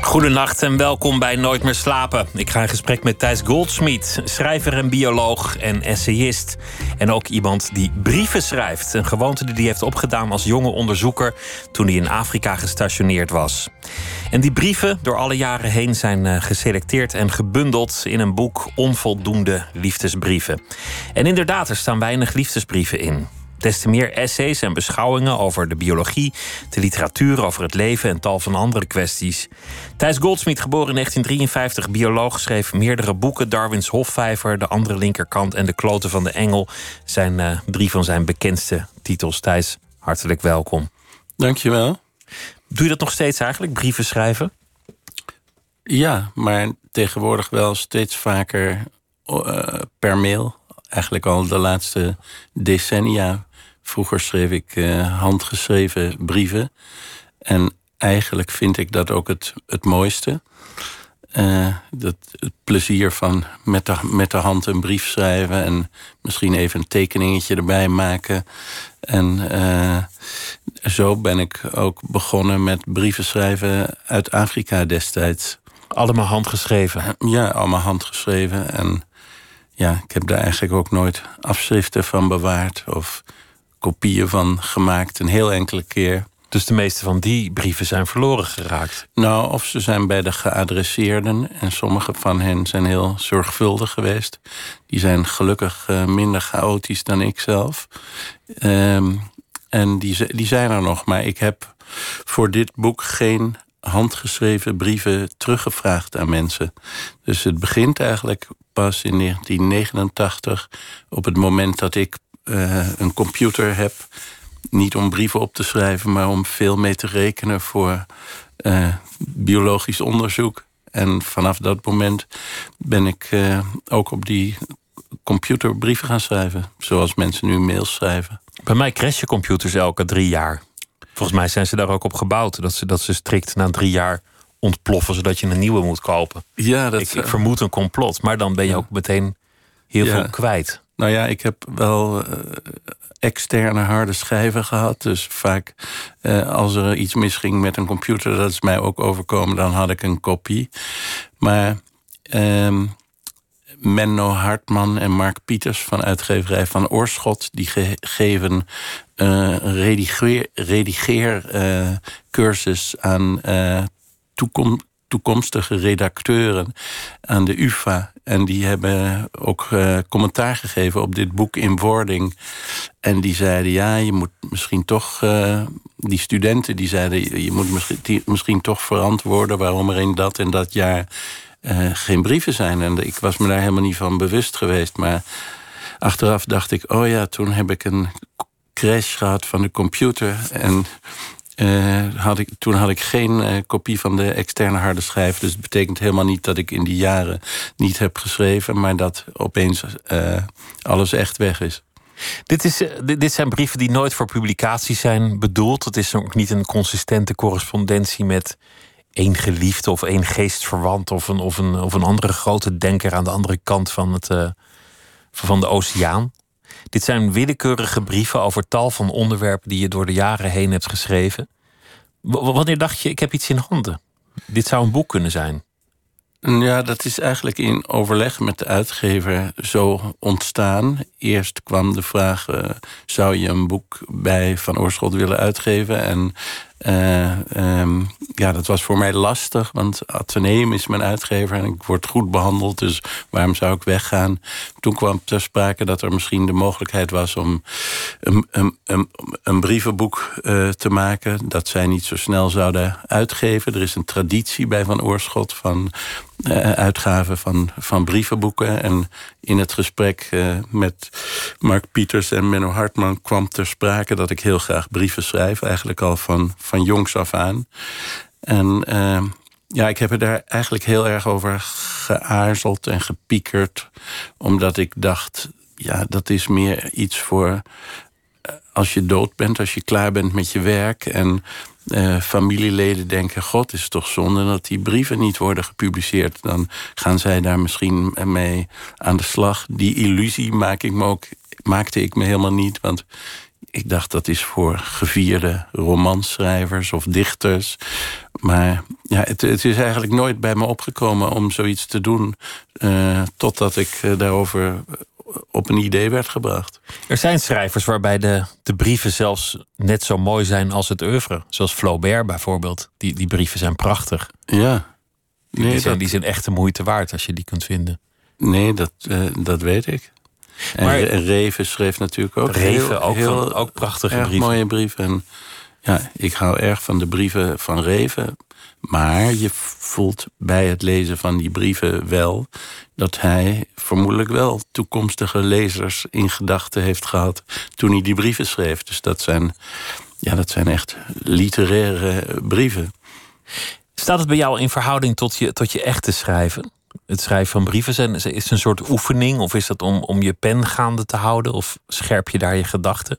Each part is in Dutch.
Goedenacht en welkom bij Nooit meer slapen. Ik ga in gesprek met Thijs Goldsmith, schrijver en bioloog en essayist. En ook iemand die brieven schrijft. Een gewoonte die hij heeft opgedaan als jonge onderzoeker toen hij in Afrika gestationeerd was. En die brieven door alle jaren heen zijn eh, geselecteerd en gebundeld in een boek Onvoldoende liefdesbrieven. En inderdaad, er staan weinig liefdesbrieven in. Des te meer essays en beschouwingen over de biologie, de literatuur, over het leven en tal van andere kwesties. Thijs Goldsmith, geboren in 1953, bioloog, schreef meerdere boeken. Darwins Hofvijver, De Andere Linkerkant en De Kloten van de Engel zijn uh, drie van zijn bekendste titels. Thijs, hartelijk welkom. Dankjewel. Doe je dat nog steeds eigenlijk, brieven schrijven? Ja, maar tegenwoordig wel steeds vaker uh, per mail. Eigenlijk al de laatste decennia Vroeger schreef ik uh, handgeschreven brieven. En eigenlijk vind ik dat ook het, het mooiste. Uh, dat, het plezier van met de, met de hand een brief schrijven en misschien even een tekeningetje erbij maken. En uh, zo ben ik ook begonnen met brieven schrijven uit Afrika destijds. Allemaal handgeschreven? Ja, allemaal handgeschreven. En ja, ik heb daar eigenlijk ook nooit afschriften van bewaard of kopieën van gemaakt, een heel enkele keer. Dus de meeste van die brieven zijn verloren geraakt? Nou, of ze zijn bij de geadresseerden. En sommige van hen zijn heel zorgvuldig geweest. Die zijn gelukkig uh, minder chaotisch dan ik zelf. Um, en die, die zijn er nog. Maar ik heb voor dit boek geen handgeschreven brieven teruggevraagd aan mensen. Dus het begint eigenlijk pas in 1989, op het moment dat ik uh, een computer heb. Niet om brieven op te schrijven, maar om veel mee te rekenen voor uh, biologisch onderzoek. En vanaf dat moment ben ik uh, ook op die computer brieven gaan schrijven. Zoals mensen nu mails schrijven. Bij mij crashen computers elke drie jaar. Volgens mij zijn ze daar ook op gebouwd. Dat ze, dat ze strikt na drie jaar ontploffen, zodat je een nieuwe moet kopen. Ja, dat, ik, ik vermoed een complot. Maar dan ben je ook meteen heel ja. veel kwijt. Nou ja, ik heb wel uh, externe harde schijven gehad. Dus vaak uh, als er iets misging met een computer, dat is mij ook overkomen, dan had ik een kopie. Maar uh, Menno Hartman en Mark Pieters van uitgeverij van Oorschot, die ge geven een redigeer, redigeercursus aan toekomst toekomstige redacteuren aan de UVA. En die hebben ook uh, commentaar gegeven op dit boek in wording. En die zeiden, ja, je moet misschien toch... Uh, die studenten die zeiden, je moet misschien, misschien toch verantwoorden... waarom er in dat en dat jaar uh, geen brieven zijn. En ik was me daar helemaal niet van bewust geweest. Maar achteraf dacht ik, oh ja, toen heb ik een crash gehad van de computer... En uh, had ik, toen had ik geen uh, kopie van de externe harde schijf. Dus het betekent helemaal niet dat ik in die jaren niet heb geschreven, maar dat opeens uh, alles echt weg is. Dit, is, dit zijn brieven die nooit voor publicatie zijn bedoeld. Het is ook niet een consistente correspondentie met één geliefde of één geestverwant of een, of een, of een andere grote denker aan de andere kant van, het, van de oceaan. Dit zijn willekeurige brieven over tal van onderwerpen die je door de jaren heen hebt geschreven. wanneer dacht je, ik heb iets in handen? Dit zou een boek kunnen zijn. Ja, dat is eigenlijk in overleg met de uitgever zo ontstaan. Eerst kwam de vraag: uh, zou je een boek bij Van Oorschot willen uitgeven? En uh, um, ja, dat was voor mij lastig, want Atheneum is mijn uitgever en ik word goed behandeld, dus waarom zou ik weggaan? Toen kwam ter sprake dat er misschien de mogelijkheid was om een, een, brievenboek uh, te maken dat zij niet zo snel zouden uitgeven. Er is een traditie bij Van Oorschot van uh, uitgaven van, van brievenboeken. En in het gesprek met Mark Pieters en Menno Hartman kwam ter sprake dat ik heel graag brieven schrijf, eigenlijk al van van jongs af aan. En uh, ja, ik heb er daar eigenlijk heel erg over geaarzeld en gepiekerd. Omdat ik dacht, ja, dat is meer iets voor eh, als je dood bent, als je klaar bent met je werk. En uh, familieleden denken: God, is toch zonde dat die brieven niet worden gepubliceerd. Dan gaan zij daar misschien mee aan de slag. Die illusie maak ik me ook, maakte ik me helemaal niet. Want ik dacht dat is voor gevierde romanschrijvers of dichters. Maar ja, het, het is eigenlijk nooit bij me opgekomen om zoiets te doen. Uh, totdat ik uh, daarover op een idee werd gebracht. Er zijn schrijvers waarbij de, de brieven zelfs net zo mooi zijn als het oeuvre. Zoals Flaubert bijvoorbeeld. Die, die brieven zijn prachtig. Ja. Nee, die, zijn, die zijn echt de moeite waard als je die kunt vinden. Nee, dat, uh, dat weet ik. En, maar, en Reven schreef natuurlijk ook Reven, heel, ook, heel, van, ook prachtige erg brieven. mooie brieven. En ja, ik hou erg van de brieven van Reven. Maar je voelt bij het lezen van die brieven wel dat hij vermoedelijk wel toekomstige lezers in gedachten heeft gehad toen hij die brieven schreef. Dus dat zijn, ja, dat zijn echt literaire brieven. Staat het bij jou in verhouding tot je, tot je echte schrijven? Het schrijven van brieven zijn, is het een soort oefening? Of is dat om, om je pen gaande te houden? Of scherp je daar je gedachten?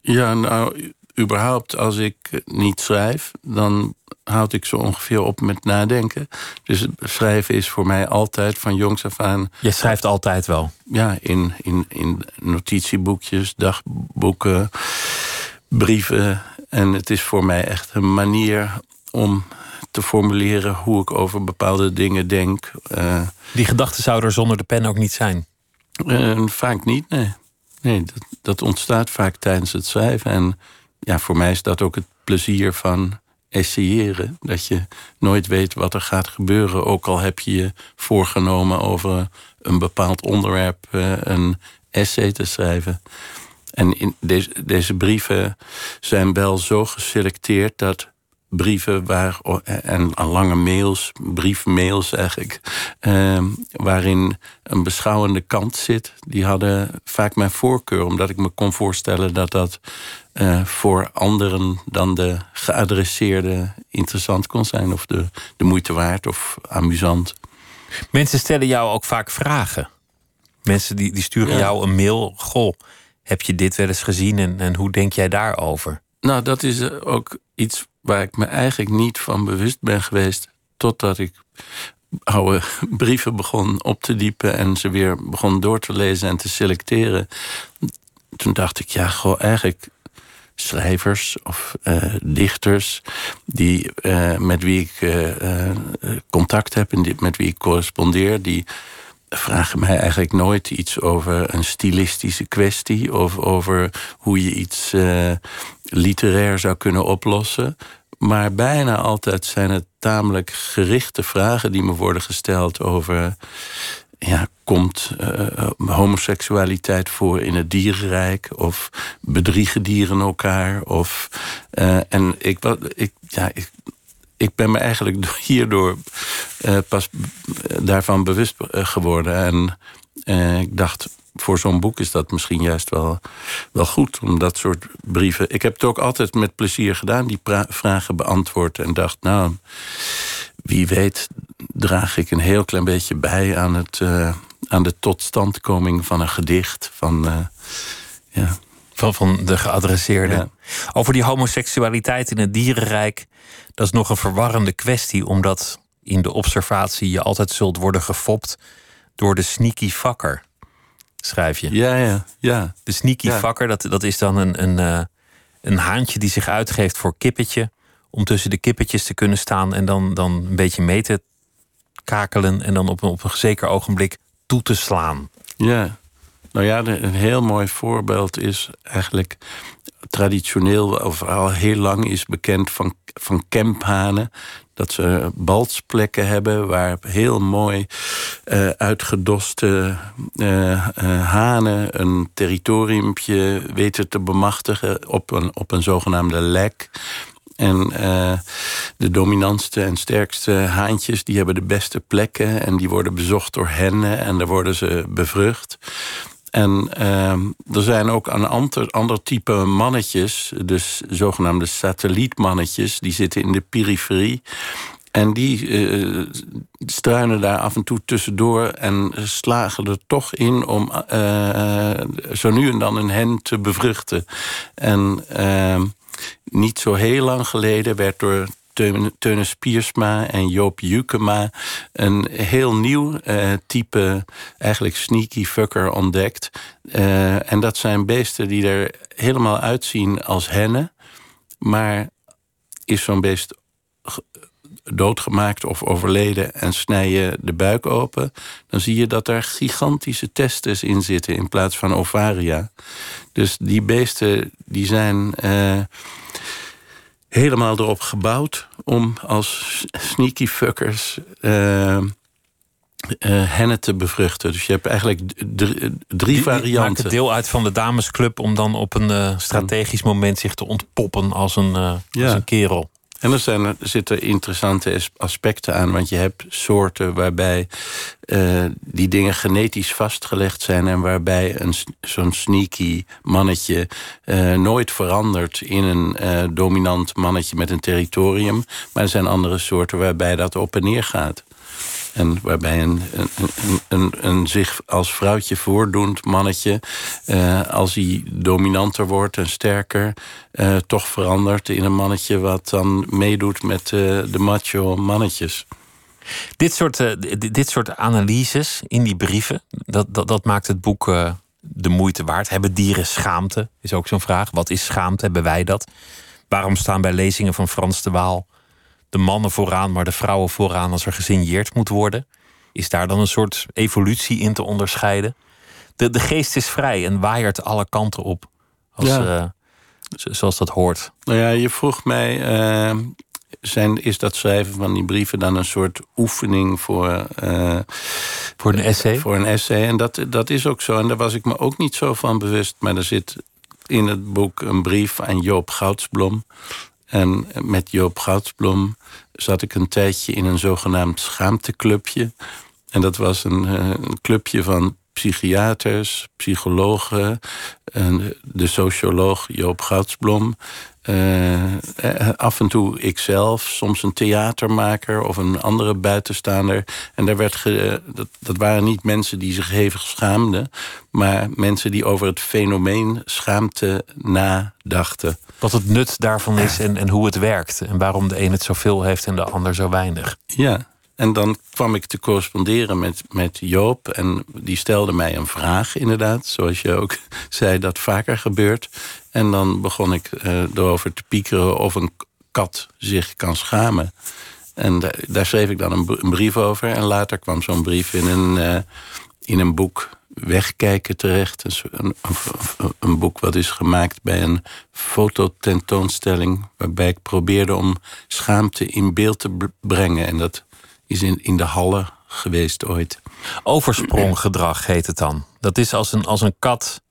Ja, nou, überhaupt als ik niet schrijf, dan houd ik zo ongeveer op met nadenken. Dus schrijven is voor mij altijd van jongs af aan. Je schrijft altijd wel? Ja, in, in, in notitieboekjes, dagboeken, brieven. En het is voor mij echt een manier om te formuleren hoe ik over bepaalde dingen denk. Uh, Die gedachten zouden er zonder de pen ook niet zijn? Uh, vaak niet, nee. Nee, dat, dat ontstaat vaak tijdens het schrijven. En ja, voor mij is dat ook het plezier van essayeren. Dat je nooit weet wat er gaat gebeuren. Ook al heb je je voorgenomen over een bepaald onderwerp uh, een essay te schrijven. En in deze, deze brieven zijn wel zo geselecteerd dat brieven waar, en lange mails, briefmails eigenlijk, eh, waarin een beschouwende kant zit, die hadden vaak mijn voorkeur, omdat ik me kon voorstellen dat dat uh, voor anderen dan de geadresseerde interessant kon zijn, of de, de moeite waard of amusant. Mensen stellen jou ook vaak vragen. Mensen die, die sturen ja. jou een mail. Goh, heb je dit wel eens gezien en, en hoe denk jij daarover? Nou, dat is ook iets waar ik me eigenlijk niet van bewust ben geweest. Totdat ik oude brieven begon op te diepen en ze weer begon door te lezen en te selecteren. Toen dacht ik, ja, goh, eigenlijk schrijvers of uh, dichters die, uh, met wie ik uh, contact heb en die, met wie ik correspondeer, die vragen mij eigenlijk nooit iets over een stilistische kwestie of over hoe je iets literair zou kunnen oplossen. Maar bijna altijd zijn het tamelijk gerichte vragen die me worden gesteld over. Ja, komt uh, homoseksualiteit voor in het dierenrijk? Of bedriegen dieren elkaar? Of, uh, en ik, ik, ja, ik, ik ben me eigenlijk hierdoor uh, pas daarvan bewust geworden. En ik dacht, voor zo'n boek is dat misschien juist wel, wel goed. Om dat soort brieven. Ik heb het ook altijd met plezier gedaan, die vragen beantwoord. En dacht, nou, wie weet, draag ik een heel klein beetje bij aan, het, aan de totstandkoming van een gedicht. Van, ja. Van, van de geadresseerde. Ja. Over die homoseksualiteit in het dierenrijk. Dat is nog een verwarrende kwestie, omdat in de observatie je altijd zult worden gefopt door de sneaky fucker schrijf je. Ja, ja, ja. De sneaky ja. vakker, dat, dat is dan een, een, uh, een haantje die zich uitgeeft voor kippetje. Om tussen de kippetjes te kunnen staan en dan, dan een beetje mee te kakelen. En dan op, op een zeker ogenblik toe te slaan. Ja, nou ja, een heel mooi voorbeeld is eigenlijk traditioneel, of al heel lang is bekend van, van kemphanen. Dat ze baltsplekken hebben waar heel mooi uh, uitgedoste uh, uh, hanen een territoriumpje weten te bemachtigen op een, op een zogenaamde lek. En de dominantste en sterkste haantjes, die hebben de beste plekken. En die worden bezocht door hennen en daar worden ze bevrucht. En uh, er zijn ook een ander, ander type mannetjes, dus zogenaamde satellietmannetjes, die zitten in de periferie. En die uh, struinen daar af en toe tussendoor en slagen er toch in om uh, zo nu en dan een hen te bevruchten. En uh, niet zo heel lang geleden werd door Teunis Piersma en Joop Jukema een heel nieuw uh, type, eigenlijk sneaky fucker ontdekt. Uh, en dat zijn beesten die er helemaal uitzien als hennen. Maar is zo'n beest doodgemaakt of overleden en snij je de buik open, dan zie je dat er gigantische testes in zitten in plaats van ovaria. Dus die beesten die zijn uh, helemaal erop gebouwd om als sneaky fuckers uh, uh, hennen te bevruchten. Dus je hebt eigenlijk drie, varianten. Maakt deel uit van de damesclub om dan op een uh, strategisch moment zich te ontpoppen als een, ja. als een kerel. En er, er zitten interessante aspecten aan, want je hebt soorten waarbij uh, die dingen genetisch vastgelegd zijn en waarbij een, zo'n sneaky mannetje uh, nooit verandert in een uh, dominant mannetje met een territorium. Maar er zijn andere soorten waarbij dat op en neer gaat. En waarbij een, een, zich als vrouwtje voordoend mannetje, uh, als hij dominanter wordt en sterker, uh, toch verandert in een mannetje wat dan meedoet met uh, de macho mannetjes. Dit soort, dit soort analyses in die brieven, dat, dat, dat maakt het boek de moeite waard. Hebben dieren schaamte? Is ook zo'n vraag. Wat is schaamte? Hebben wij dat? Waarom staan bij lezingen van Frans de Waal de mannen vooraan, maar de vrouwen vooraan als er gesigneerd moet worden? Is daar dan een soort evolutie in te onderscheiden? De, de geest is vrij en waaiert alle kanten op. Als, ja. uh, zoals dat hoort. Nou ja, je vroeg mij. Uh, zijn, is dat schrijven van die brieven dan een soort oefening voor. Uh, voor een essay? Voor een essay. En dat, dat is ook zo. En daar was ik me ook niet zo van bewust. Maar er zit in het boek een brief aan Joop Goudsblom. En met Joop Goudsblom zat ik een tijdje in een zogenaamd schaamteclubje. En dat was een, eh, een clubje van psychiaters, psychologen, en de socioloog Joop Goudsblom. Uh, af en toe ikzelf, soms een theatermaker of een andere buitenstaander. En daar werd dat, dat waren niet mensen die zich hevig schaamden, maar mensen die over het fenomeen schaamte nadachten. Wat het nut daarvan is en, en hoe het werkt. En waarom de een het zoveel heeft en de ander zo weinig. Ja, en dan kwam ik te corresponderen met, met Joop. En die stelde mij een vraag, inderdaad. Zoals je ook zei, dat vaker gebeurt. En dan begon ik uh, erover te piekeren of een kat zich kan schamen. En daar schreef ik dan een, brief over. En later kwam zo'n brief in een, uh, in een boek Wegkijken terecht. Een, een, een, boek wat is gemaakt bij een fototentoonstelling... waarbij ik probeerde om schaamte in beeld te brengen. En dat is in, in de hallen geweest ooit. Overspronggedrag heet het dan. Dat is als een, als een kat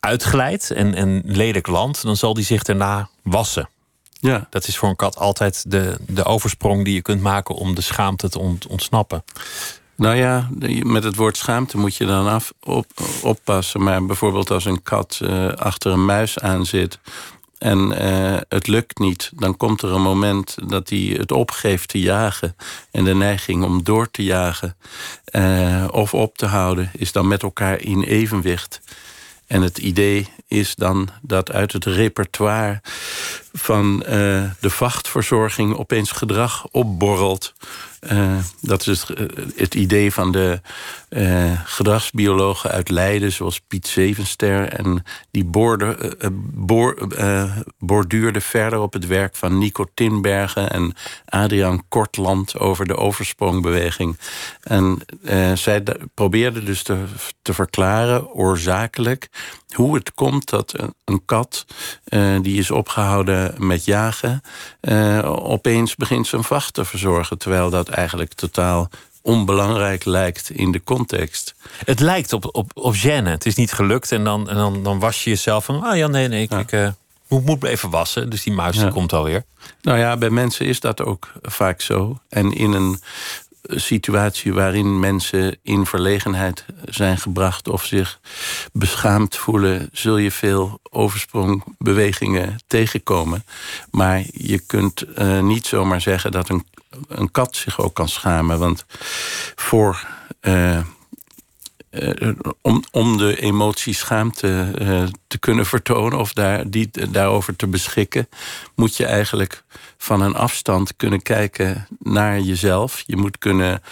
uitglijdt en, en lelijk landt, dan zal die zich daarna wassen. Ja. Dat is voor een kat altijd de, de oversprong die je kunt maken om de schaamte te ontsnappen. Nou ja, met het woord schaamte moet je dan af, op, oppassen. Maar bijvoorbeeld als een kat uh, achter een muis aan zit en uh, het lukt niet, dan komt er een moment dat hij het opgeeft te jagen. En de neiging om door te jagen uh, of op te houden is dan met elkaar in evenwicht. En het idee is dan dat uit het repertoire van de vachtverzorging opeens gedrag opborrelt uh, dat is het, eh, het, idee van de uh, gedragsbiologen uit Leiden, zoals Piet Zevenster. En die boorde, boor, borduurde verder op het werk van Nico Tinbergen en Adriaan Kortland over de oversprong-beweging. En zij probeerden dus te verklaren, oorzakelijk, hoe het komt dat een, kat die is opgehouden met jagen, opeens begint zijn vacht te verzorgen. Terwijl dat eigenlijk totaal onbelangrijk lijkt in de context. Het lijkt op, op, op gêne. Het is niet gelukt en dan, en dan, dan was je jezelf van... ah oh ja, nee, nee, ik, ik uh, moet, moet even wassen. Dus die muis ja. komt alweer. Nou ja, bij mensen is dat ook vaak zo. En in een situatie waarin mensen in verlegenheid zijn gebracht... of zich beschaamd voelen... zul je veel oversprongbewegingen tegenkomen. Maar je kunt uh, niet zomaar zeggen dat een een kat zich ook kan schamen. Want voor uh, om, om de emotie schaamte te kunnen vertonen of daar, die, daarover te beschikken, moet je eigenlijk van een afstand kunnen kijken naar jezelf. Je moet kunnen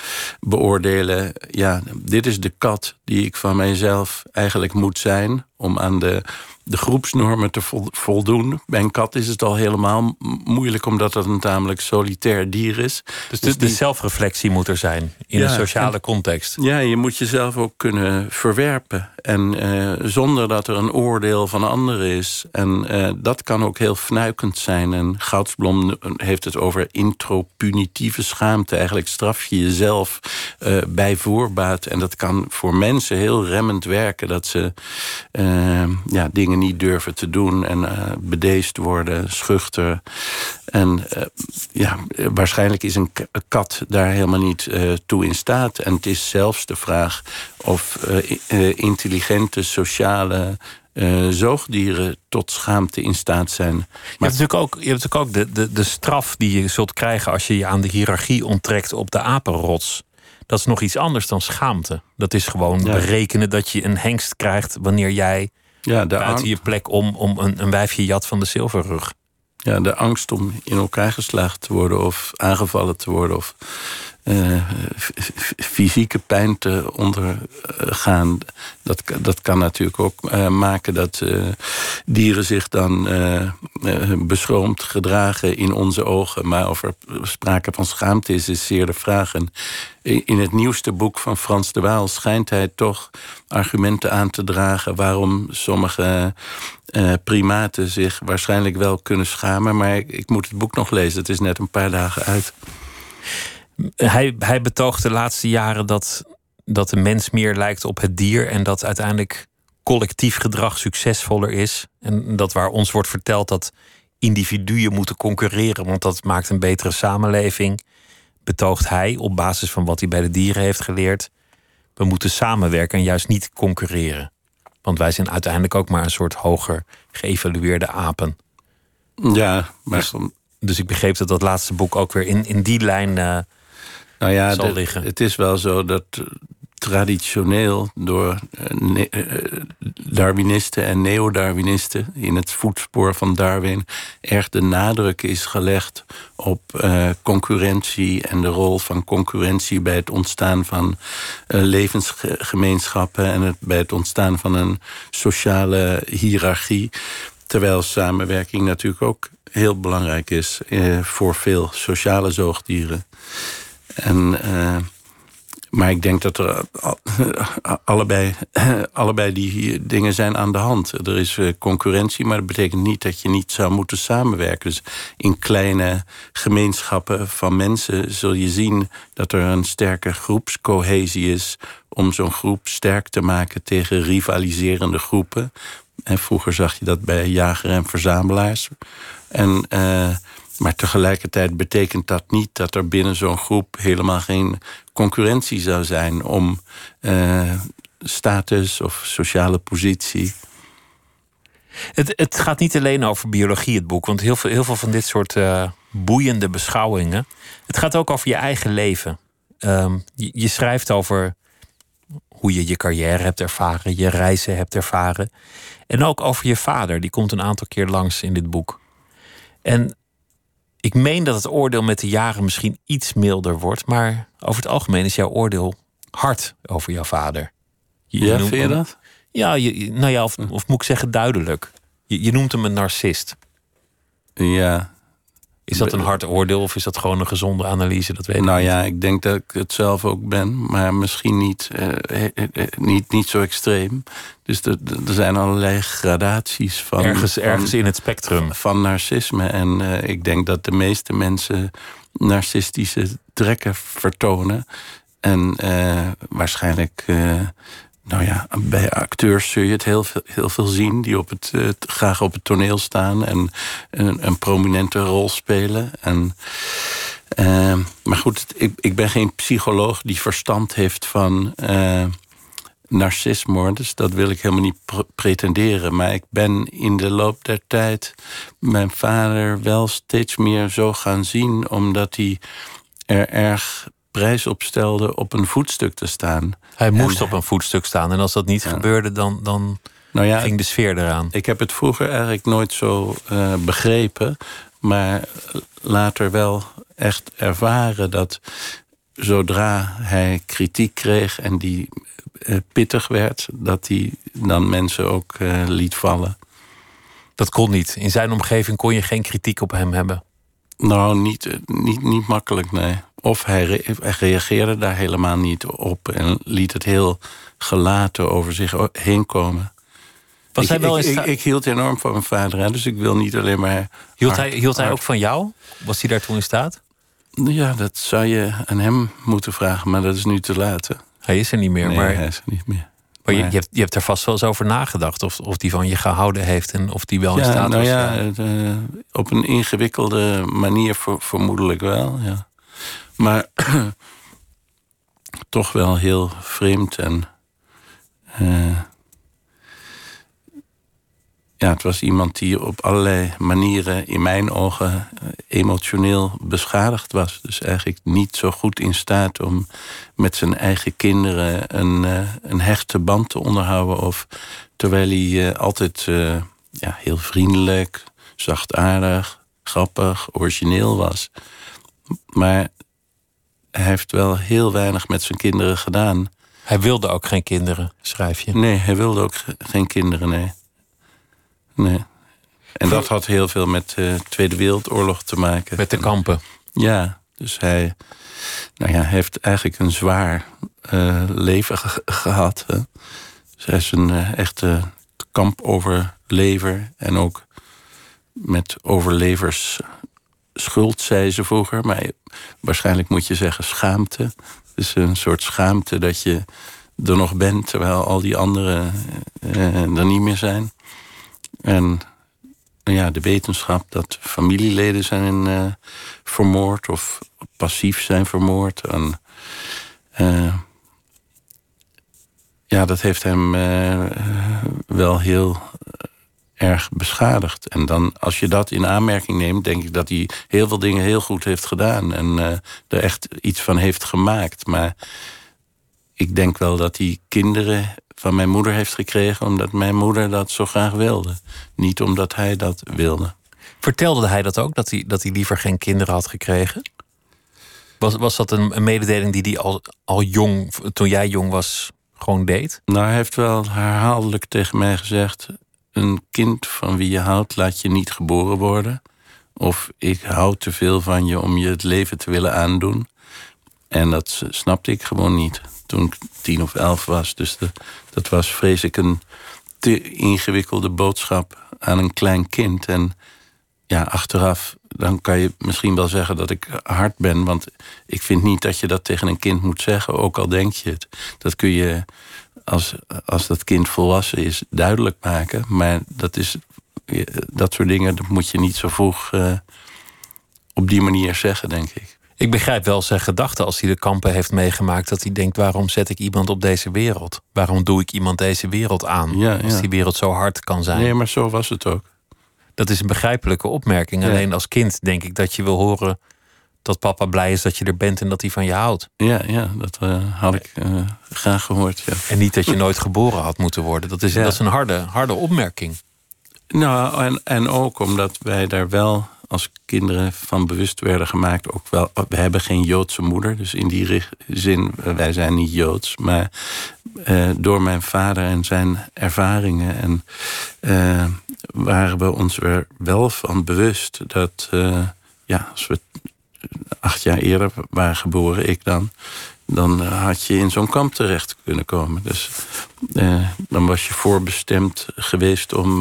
beoordelen, ja, dit is de kat die ik van mijzelf eigenlijk moet zijn om aan de de groepsnormen te voldoen. Bij een kat is het al helemaal moeilijk, omdat het een tamelijk solitair dier is. Dus, de, de, zelfreflectie moet er zijn in een sociale context. Ja, je moet jezelf ook kunnen verwerpen. En uh, zonder dat er een oordeel van anderen is. En uh, dat kan ook heel fnuikend zijn. En Goudsblom heeft het over intropunitieve schaamte. Eigenlijk straf je jezelf uh, bij voorbaat. En dat kan voor mensen heel remmend werken. Dat ze ja, dingen niet durven te doen. En bedeesd worden, schuchter. En ja, waarschijnlijk is een kat daar helemaal niet toe in staat. En het is zelfs de vraag of intelligente, sociale uh, zoogdieren tot schaamte in staat zijn. Maar... Je hebt natuurlijk ook, je hebt natuurlijk ook de, de, de straf die je zult krijgen als je je aan de hiërarchie onttrekt op de apenrots. Dat is nog iets anders dan schaamte. Dat is gewoon berekenen dat je een hengst krijgt wanneer jij ja, de buiten je plek om, om een, een wijfje jat van de zilverrug. Ja, de angst om in elkaar geslagen te worden of aangevallen te worden of fysieke pijn te ondergaan. Dat, dat kan natuurlijk ook uh, maken dat uh, dieren zich dan beschroomd gedragen in onze ogen. Maar of er sprake van schaamte is, is zeer de vraag. In het nieuwste boek van Frans de Waal schijnt hij toch argumenten aan te dragen waarom sommige primaten zich waarschijnlijk wel kunnen schamen. Maar ik, ik moet het boek nog lezen. Het is net een paar dagen uit. Hij, hij betoogt de laatste jaren dat, dat de mens meer lijkt op het dier en dat uiteindelijk collectief gedrag succesvoller is. En dat waar ons wordt verteld dat individuen moeten concurreren, want dat maakt een betere samenleving, betoogt hij op basis van wat hij bij de dieren heeft geleerd. We moeten samenwerken en juist niet concurreren. Want wij zijn uiteindelijk ook maar een soort hoger geëvalueerde apen. Ja, maar. Dus, dus ik begreep dat dat laatste boek ook weer in, in die lijn uh, nou ja, Het is wel zo dat traditioneel door eh, eh, Darwinisten en neo-Darwinisten in het voetspoor van Darwin erg de nadruk is gelegd op uh, concurrentie en de rol van concurrentie bij het ontstaan van uh, levensgemeenschappen en het, bij het ontstaan van een sociale hiërarchie. Terwijl samenwerking natuurlijk ook heel belangrijk is uh, voor veel sociale zoogdieren. En, uh, maar ik denk dat er allebei, allebei die dingen zijn aan de hand. Er is eh, concurrentie, maar dat betekent niet dat je niet zou moeten samenwerken. Dus in kleine gemeenschappen van mensen zul je zien dat er een sterke groepscohesie is om zo'n groep sterk te maken tegen rivaliserende groepen. En vroeger zag je dat bij jager en verzamelaars. En maar tegelijkertijd betekent dat niet dat er binnen zo'n groep helemaal geen concurrentie zou zijn om uh, status of sociale positie. Het, het gaat niet alleen over biologie, het boek, want heel veel, heel veel van dit soort uh, boeiende beschouwingen. Het gaat ook over je eigen leven. Je, je schrijft over hoe je je carrière hebt ervaren, je reizen hebt ervaren. En ook over je vader, die komt een aantal keer langs in dit boek. En ik meen dat het oordeel met de jaren misschien iets milder wordt, maar over het algemeen is jouw oordeel hard over jouw vader. Je, ja, vind je dat? Ja, je, nou ja, of, of, moet ik zeggen duidelijk. Je, je noemt hem een narcist. Ja, is dat een hard oordeel of is dat gewoon een gezonde analyse? Dat weet nou ja, ik denk dat ik het zelf ook ben, maar misschien niet, uh, niet, niet zo extreem. Dus er, er zijn allerlei gradaties van. Ergens, ergens in het spectrum. Van narcisme. En uh, ik denk dat de meeste mensen narcistische trekken vertonen. En waarschijnlijk nou ja, bij acteurs zul je het heel veel, heel veel zien die op het, uh, graag op het toneel staan en een, een prominente rol spelen. En, uh, maar goed, ik, ik ben geen psycholoog die verstand heeft van uh, narcisme, dus dat wil ik helemaal niet pretenderen. Maar ik ben in de loop der tijd mijn vader wel steeds meer zo gaan zien, omdat hij er erg prijs op stelde op een voetstuk te staan. Hij moest op een voetstuk staan. En als dat niet gebeurde, dan, dan nou ja, ging de sfeer eraan. Ik heb het vroeger eigenlijk nooit zo uh, begrepen. Maar later wel echt ervaren dat zodra hij kritiek kreeg en die uh, pittig werd, dat hij dan mensen ook uh, liet vallen. Dat kon niet. In zijn omgeving kon je geen kritiek op hem hebben. Nou, niet, niet, niet makkelijk, nee. Of hij, re hij reageerde daar helemaal niet op en liet het heel gelaten over zich heen komen. Was ik, hij wel ik, ik, ik, hield enorm van mijn vader, hè, dus ik wil niet alleen maar. Hield, hij, hield hij ook van jou? Was hij daar toen in staat? Ja, dat zou je aan hem moeten vragen, maar dat is nu te laat. Hij is er niet meer. Nee, maar... hij is er niet meer. Maar je, je, hebt, je hebt er vast wel eens over nagedacht. Of, of die van je gehouden heeft en of die wel in staat nou was. Ja, uh, op een ingewikkelde manier vermoedelijk wel. Ja. Maar toch wel heel vreemd en. Uh, ja, het was iemand die op allerlei manieren in mijn ogen eh, emotioneel beschadigd was. Dus eigenlijk niet zo goed in staat om met zijn eigen kinderen een, uh, een hechte band te onderhouden. Of terwijl hij altijd ja, heel vriendelijk, zachtaardig, grappig, origineel was. Maar hij heeft wel heel weinig met zijn kinderen gedaan. Hij wilde ook geen kinderen, schrijf je? Nee, hij wilde ook geen kinderen, nee. Nee. En dat had heel veel met de Tweede Wereldoorlog te maken. Met de kampen? Ja, dus hij, nou ja, heeft eigenlijk een zwaar uh, leven ge gehad. Hè. Dus hij is een uh, echte kampoverlever. En ook met overlevers schuld, zei ze vroeger. Maar waarschijnlijk moet je zeggen schaamte. Dus een soort schaamte dat je er nog bent... terwijl al die anderen uh, er niet meer zijn. En ja, de wetenschap dat familieleden zijn uh, vermoord of passief zijn vermoord. En, uh, ja, dat heeft hem uh, wel heel erg beschadigd. En dan, als je dat in aanmerking neemt, denk ik dat hij heel veel dingen heel goed heeft gedaan. En er echt iets van heeft gemaakt. Maar ik denk wel dat die kinderen van mijn moeder heeft gekregen omdat mijn moeder dat zo graag wilde. Niet omdat hij dat wilde. Vertelde hij dat ook, dat hij, dat hij liever geen kinderen had gekregen? Was, was dat een, een mededeling die hij al, al jong, toen jij jong was, gewoon deed? Nou, hij heeft wel herhaaldelijk tegen mij gezegd: Een kind van wie je houdt, laat je niet geboren worden. Of ik hou te veel van je om je het leven te willen aandoen. En dat snapte ik gewoon niet toen ik tien of elf was. Dus dat was, vrees ik, een te ingewikkelde boodschap aan een klein kind. En ja, achteraf, dan kan je misschien wel zeggen dat ik hard ben. Want ik vind niet dat je dat tegen een kind moet zeggen, ook al denk je het. Dat kun je, als, als dat kind volwassen is, duidelijk maken. Maar dat, is, dat soort dingen dat moet je niet zo vroeg uh, op die manier zeggen, denk ik. Ik begrijp wel zijn gedachten als hij de kampen heeft meegemaakt. Dat hij denkt: waarom zet ik iemand op deze wereld? Waarom doe ik iemand deze wereld aan? Ja, als die wereld zo hard kan zijn. Nee, maar zo was het ook. Dat is een begrijpelijke opmerking. Alleen als kind denk ik dat je wil horen dat papa blij is dat je er bent en dat hij van je houdt. Ja, ja dat uh, had ik uh, graag gehoord. Ja. En niet dat je nooit geboren had moeten worden. Dat is, dat is een harde, harde opmerking. Nou, en, en ook omdat wij daar wel als kinderen van bewust werden gemaakt. Ook wel, we hebben geen Joodse moeder, dus in die zin, wij zijn niet Joods. Maar door mijn vader en zijn ervaringen en, waren we ons er wel van bewust dat, ja, als we acht jaar eerder waren geboren, ik dan, dan had je in zo'n kamp terecht kunnen komen. Dus dan was je voorbestemd geweest om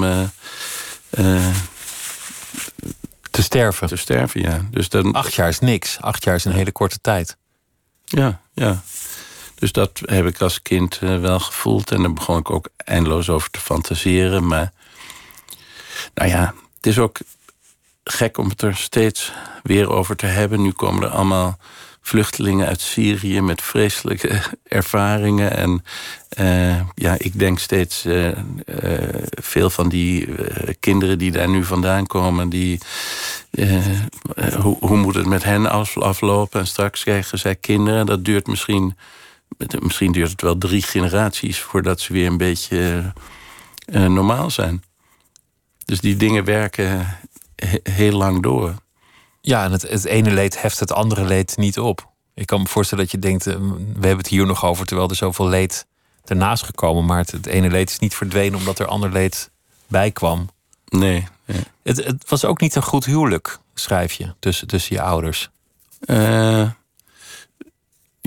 te sterven. Te sterven, ja. Dus dan... Acht jaar is niks. Acht jaar is een hele korte tijd. Ja, ja. Dus dat heb ik als kind wel gevoeld. En daar begon ik ook eindeloos over te fantaseren. Maar nou ja, het is ook gek om het er steeds weer over te hebben. Nu komen er allemaal vluchtelingen uit Syrië met vreselijke ervaringen. En uh, ja, ik denk steeds uh, uh, veel van die kinderen die daar nu vandaan komen, die, hoe, hoe moet het met hen aflopen? En straks krijgen zij kinderen. Dat duurt misschien, misschien duurt het wel drie generaties voordat ze weer een beetje normaal zijn. Dus die dingen werken heel lang door. Ja, en het, het ene leed heft het andere leed niet op. Ik kan me voorstellen dat je denkt, eh, we hebben het hier nog over, terwijl er zoveel leed ernaast gekomen. Maar het, ene leed is niet verdwenen omdat er ander leed bij kwam. Nee. Het, het, was ook niet een goed huwelijk, schrijf je, tussen, tussen je ouders. Uh,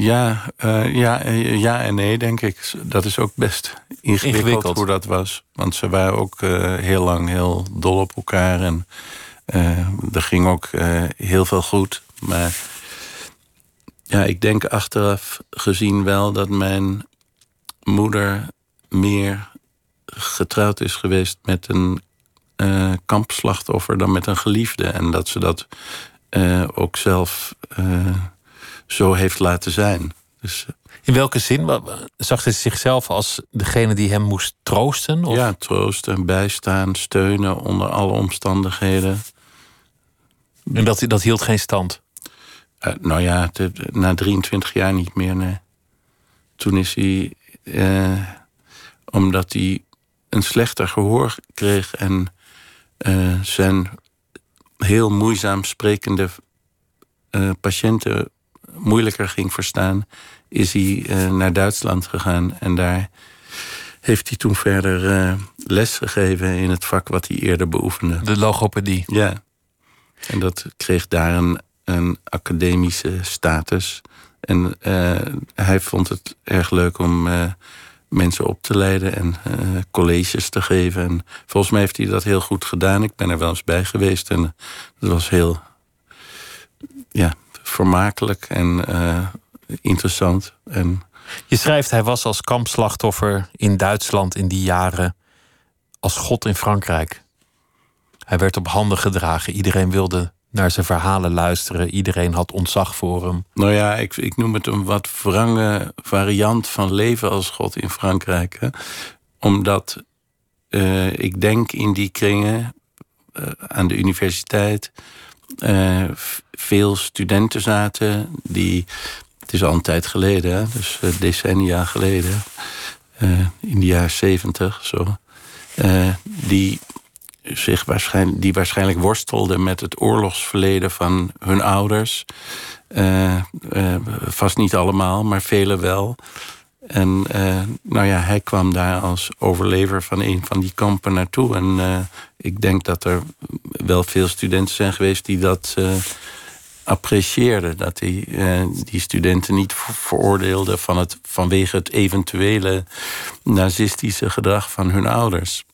ja, uh, ja, ja en nee, denk ik. Dat is ook best ingewikkeld, ingewikkeld. hoe dat was. Want ze waren ook heel lang heel dol op elkaar. En er ging ook heel veel goed. Maar ja, ik denk achteraf gezien wel dat mijn moeder meer getrouwd is geweest met een uh, kampslachtoffer dan met een geliefde. En dat ze dat ook zelf zo heeft laten zijn. Dus, in welke zin? Zag ze zichzelf als degene die hem moest troosten? Of? Ja, troosten, bijstaan, steunen onder alle omstandigheden. En dat, dat hield geen stand? Uh, nou ja, na 23 jaar niet meer, nee. Toen is hij, uh, omdat hij een slechter gehoor kreeg en uh, zijn heel moeizaam sprekende patiënten moeilijker ging verstaan, is hij naar Duitsland gegaan. En daar heeft hij toen verder les gegeven in het vak wat hij eerder beoefende. De logopedie? Ja. En dat kreeg daar een, een academische status. En uh, hij vond het erg leuk om uh, mensen op te leiden en uh, colleges te geven. En volgens mij heeft hij dat heel goed gedaan. Ik ben er wel eens bij geweest en dat was heel ja, vermakelijk en interessant. En, Je schrijft, hij was als kampslachtoffer in Duitsland in die jaren als God in Frankrijk. Hij werd op handen gedragen. Iedereen wilde naar zijn verhalen luisteren. Iedereen had ontzag voor hem. Nou ja, ik, ik noem het een wat wrange variant van leven als God in Frankrijk. Hè? Omdat uh, ik denk in die kringen uh, aan de universiteit uh, veel studenten zaten die. Het is al een tijd geleden, hè? dus decennia geleden, in de jaren zeventig zo. die zich waarschijnlijk, die waarschijnlijk worstelden met het oorlogsverleden van hun ouders. Uh, uh, vast niet allemaal, maar velen wel. En uh, nou ja, hij kwam daar als overlever van een van die kampen naartoe. En ik denk dat er wel veel studenten zijn geweest die dat apprecieerden. Dat die, die studenten niet veroordeelden van het, vanwege het eventuele nazistische gedrag van hun ouders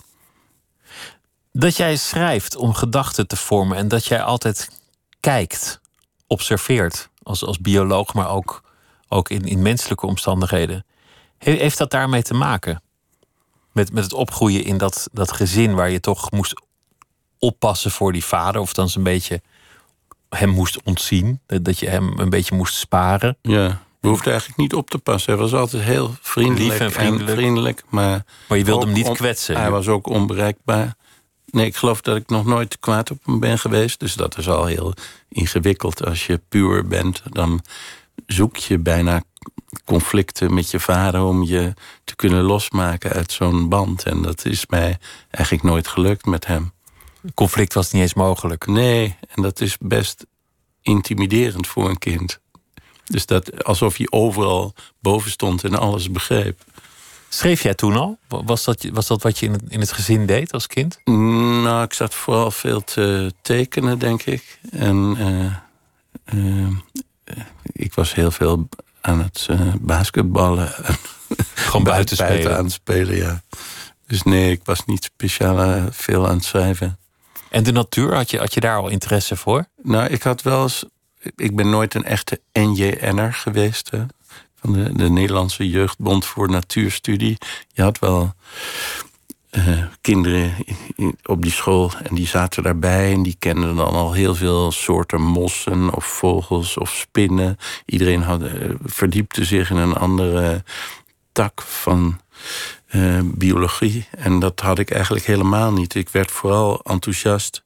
dat jij schrijft om gedachten te vormen en dat jij altijd kijkt, observeert als, als bioloog, maar ook, ook in, in menselijke omstandigheden. heeft dat daarmee te maken? Met, met het opgroeien in dat, dat gezin waar je toch moest oppassen voor die vader, of dan een beetje hem moest ontzien, dat je hem een beetje moest sparen. Ja. We hoefden eigenlijk niet op te passen. Hij was altijd heel vriendelijk, Lief en vriendelijk. En vriendelijk maar, maar je wilde hem niet kwetsen. Hij was ook onbereikbaar. Nee, ik geloof dat ik nog nooit kwaad op hem ben geweest. Dus dat is al heel ingewikkeld. Als je puur bent, dan zoek je bijna conflicten met je vader om je te kunnen losmaken uit zo'n band. En dat is mij eigenlijk nooit gelukt met hem. Conflict was niet eens mogelijk. Nee, en dat is best intimiderend voor een kind. Dus dat alsof hij overal boven stond en alles begreep. Schreef jij toen al? Was dat, was dat wat je in het, in het gezin deed als kind? Nou, ik zat vooral veel te tekenen, denk ik. En uh, ik was heel veel aan het uh, basketballen. Gewoon buiten spelen? aan het spelen, ja. Dus nee, ik was niet speciaal veel aan het schrijven. En de natuur, had je, had je daar al interesse voor? Nou, ik had wel eens... Ik ben nooit een echte NJN'er geweest. Hè de, de Nederlandse Jeugdbond voor Natuurstudie. Je had wel uh, kinderen op die school en die zaten daarbij en die kenden dan al heel veel soorten mossen of vogels of spinnen. Iedereen had, uh, verdiepte zich in een andere tak van uh, biologie. En dat had ik eigenlijk helemaal niet. Ik werd vooral enthousiast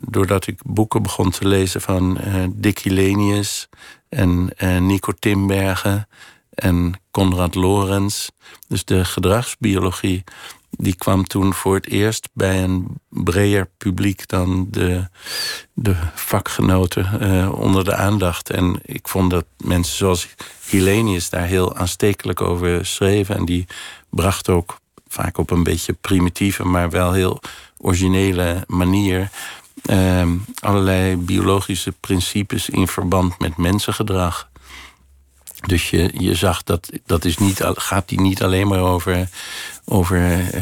doordat ik boeken begon te lezen van Dick Hillenius en Nico Timbergen en Konrad Lorenz. Dus de gedragsbiologie die kwam toen voor het eerst bij een breder publiek dan de, de vakgenoten uh, onder de aandacht. En ik vond dat mensen zoals Hillenius daar heel aanstekelijk over schreven. En die bracht ook vaak op een beetje primitieve, maar wel heel originele manier. Uh, allerlei biologische principes in verband met mensengedrag. Dus je, je zag dat dat is niet, gaat die niet alleen maar over, over uh,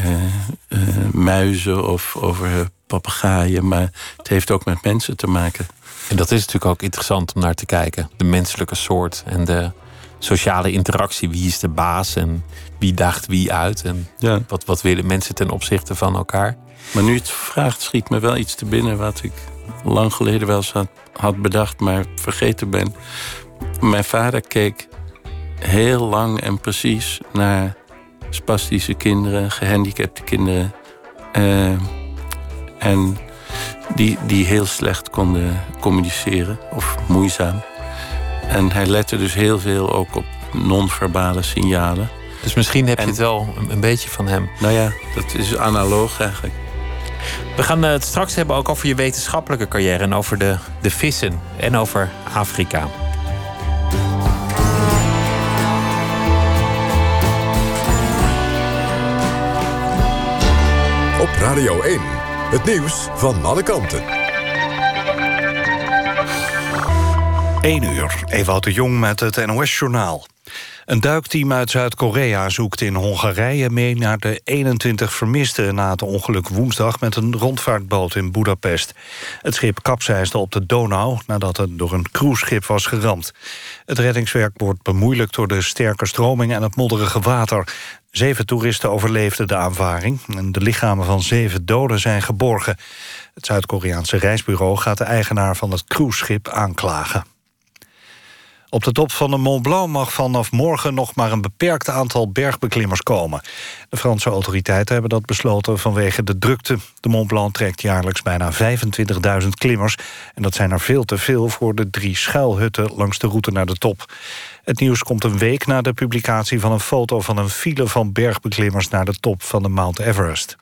uh, muizen of over papegaaien, maar het heeft ook met mensen te maken. En dat is natuurlijk ook interessant om naar te kijken. De menselijke soort en de sociale interactie. Wie is de baas en wie daagt wie uit? En ja. wat, wat willen mensen ten opzichte van elkaar? Maar nu het vraagt, schiet me wel iets te binnen wat ik lang geleden wel eens had, had bedacht, maar vergeten ben. Mijn vader keek heel lang en precies naar spastische kinderen, gehandicapte kinderen. Uh, en die, die heel slecht konden communiceren of moeizaam. En hij lette dus heel veel ook op non-verbale signalen. Dus misschien heb je het wel een, beetje van hem. Nou ja, dat is analoog eigenlijk. We gaan het straks hebben ook over je wetenschappelijke carrière en over de, de vissen en over Afrika. Radio 1, het nieuws van alle kanten. 1 uur, Ewout de Jong met het NOS-journaal. Een duikteam uit Zuid-Korea zoekt in Hongarije mee naar de 21 vermisten na het ongeluk woensdag met een rondvaartboot in Budapest. Het schip kapseisde op de Donau nadat het door een cruiseschip was geramd. Het reddingswerk wordt bemoeilijkt door de sterke stroming en het modderige water. Zeven toeristen overleefden de aanvaring en de lichamen van zeven doden zijn geborgen. Het Zuid-Koreaanse reisbureau gaat de eigenaar van het cruiseschip aanklagen. Op de top van de Mont Blanc mag vanaf morgen nog maar een beperkt aantal bergbeklimmers komen. De Franse autoriteiten hebben dat besloten vanwege de drukte. De Mont Blanc trekt jaarlijks bijna 25.000 klimmers. En dat zijn er veel te veel voor de drie schuilhutten langs de route naar de top. Het nieuws komt een week na de publicatie van een foto van een file van bergbeklimmers naar de top van de Mount Everest.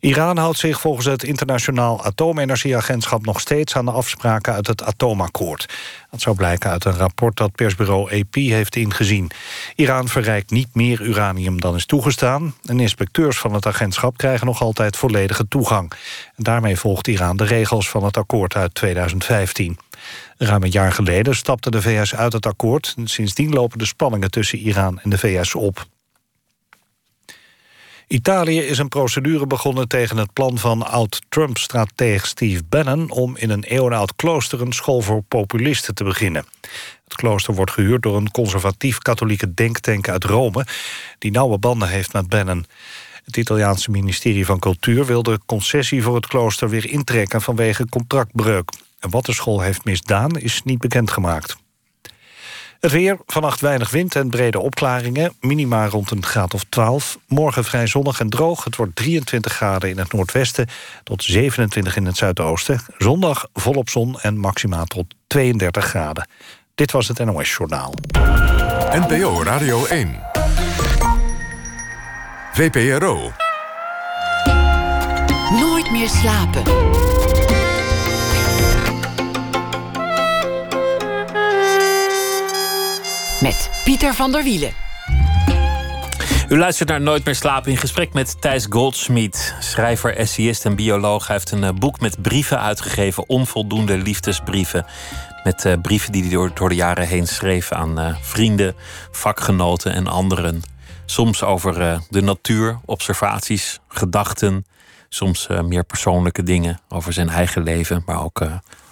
Iran houdt zich volgens het Internationaal Atoomenergieagentschap nog steeds aan de afspraken uit het atoomakkoord. Dat zou blijken uit een rapport dat persbureau AP heeft ingezien. Iran verrijkt niet meer uranium dan is toegestaan. En inspecteurs van het agentschap krijgen nog altijd volledige toegang. Daarmee volgt Iran de regels van het akkoord uit 2015. Ruim een jaar geleden stapte de VS uit het akkoord. Sindsdien lopen de spanningen tussen Iran en de VS op. Italië is een procedure begonnen tegen het plan van oud-Trump-strateeg Steve Bannon... om in een eeuwenoud klooster een school voor populisten te beginnen. Het klooster wordt gehuurd door een conservatief-katholieke denktank uit Rome... die nauwe banden heeft met Bannon. Het Italiaanse ministerie van Cultuur wil de concessie voor het klooster weer intrekken vanwege contractbreuk. En wat de school heeft misdaan is niet bekendgemaakt. Het weer, vannacht weinig wind en brede opklaringen. Minima rond een graad of 12. Morgen vrij zonnig en droog. Het wordt 23 graden in het noordwesten tot 27 in het zuidoosten. Zondag volop zon en maxima tot 32 graden. Dit was het NOS Journaal. NPO Radio 1. VPRO. Nooit meer slapen. Met Pieter van der Wielen. U luistert naar Nooit meer slapen in gesprek met Thijs Goldsmith. Schrijver, essayist en bioloog. Hij heeft een eh, boek met brieven uitgegeven. Onvoldoende liefdesbrieven. Met uh, brieven die hij door, de jaren heen schreef aan uh, vrienden, vakgenoten en anderen. Soms over de natuur, observaties, gedachten. Soms meer persoonlijke dingen over zijn eigen leven, maar ook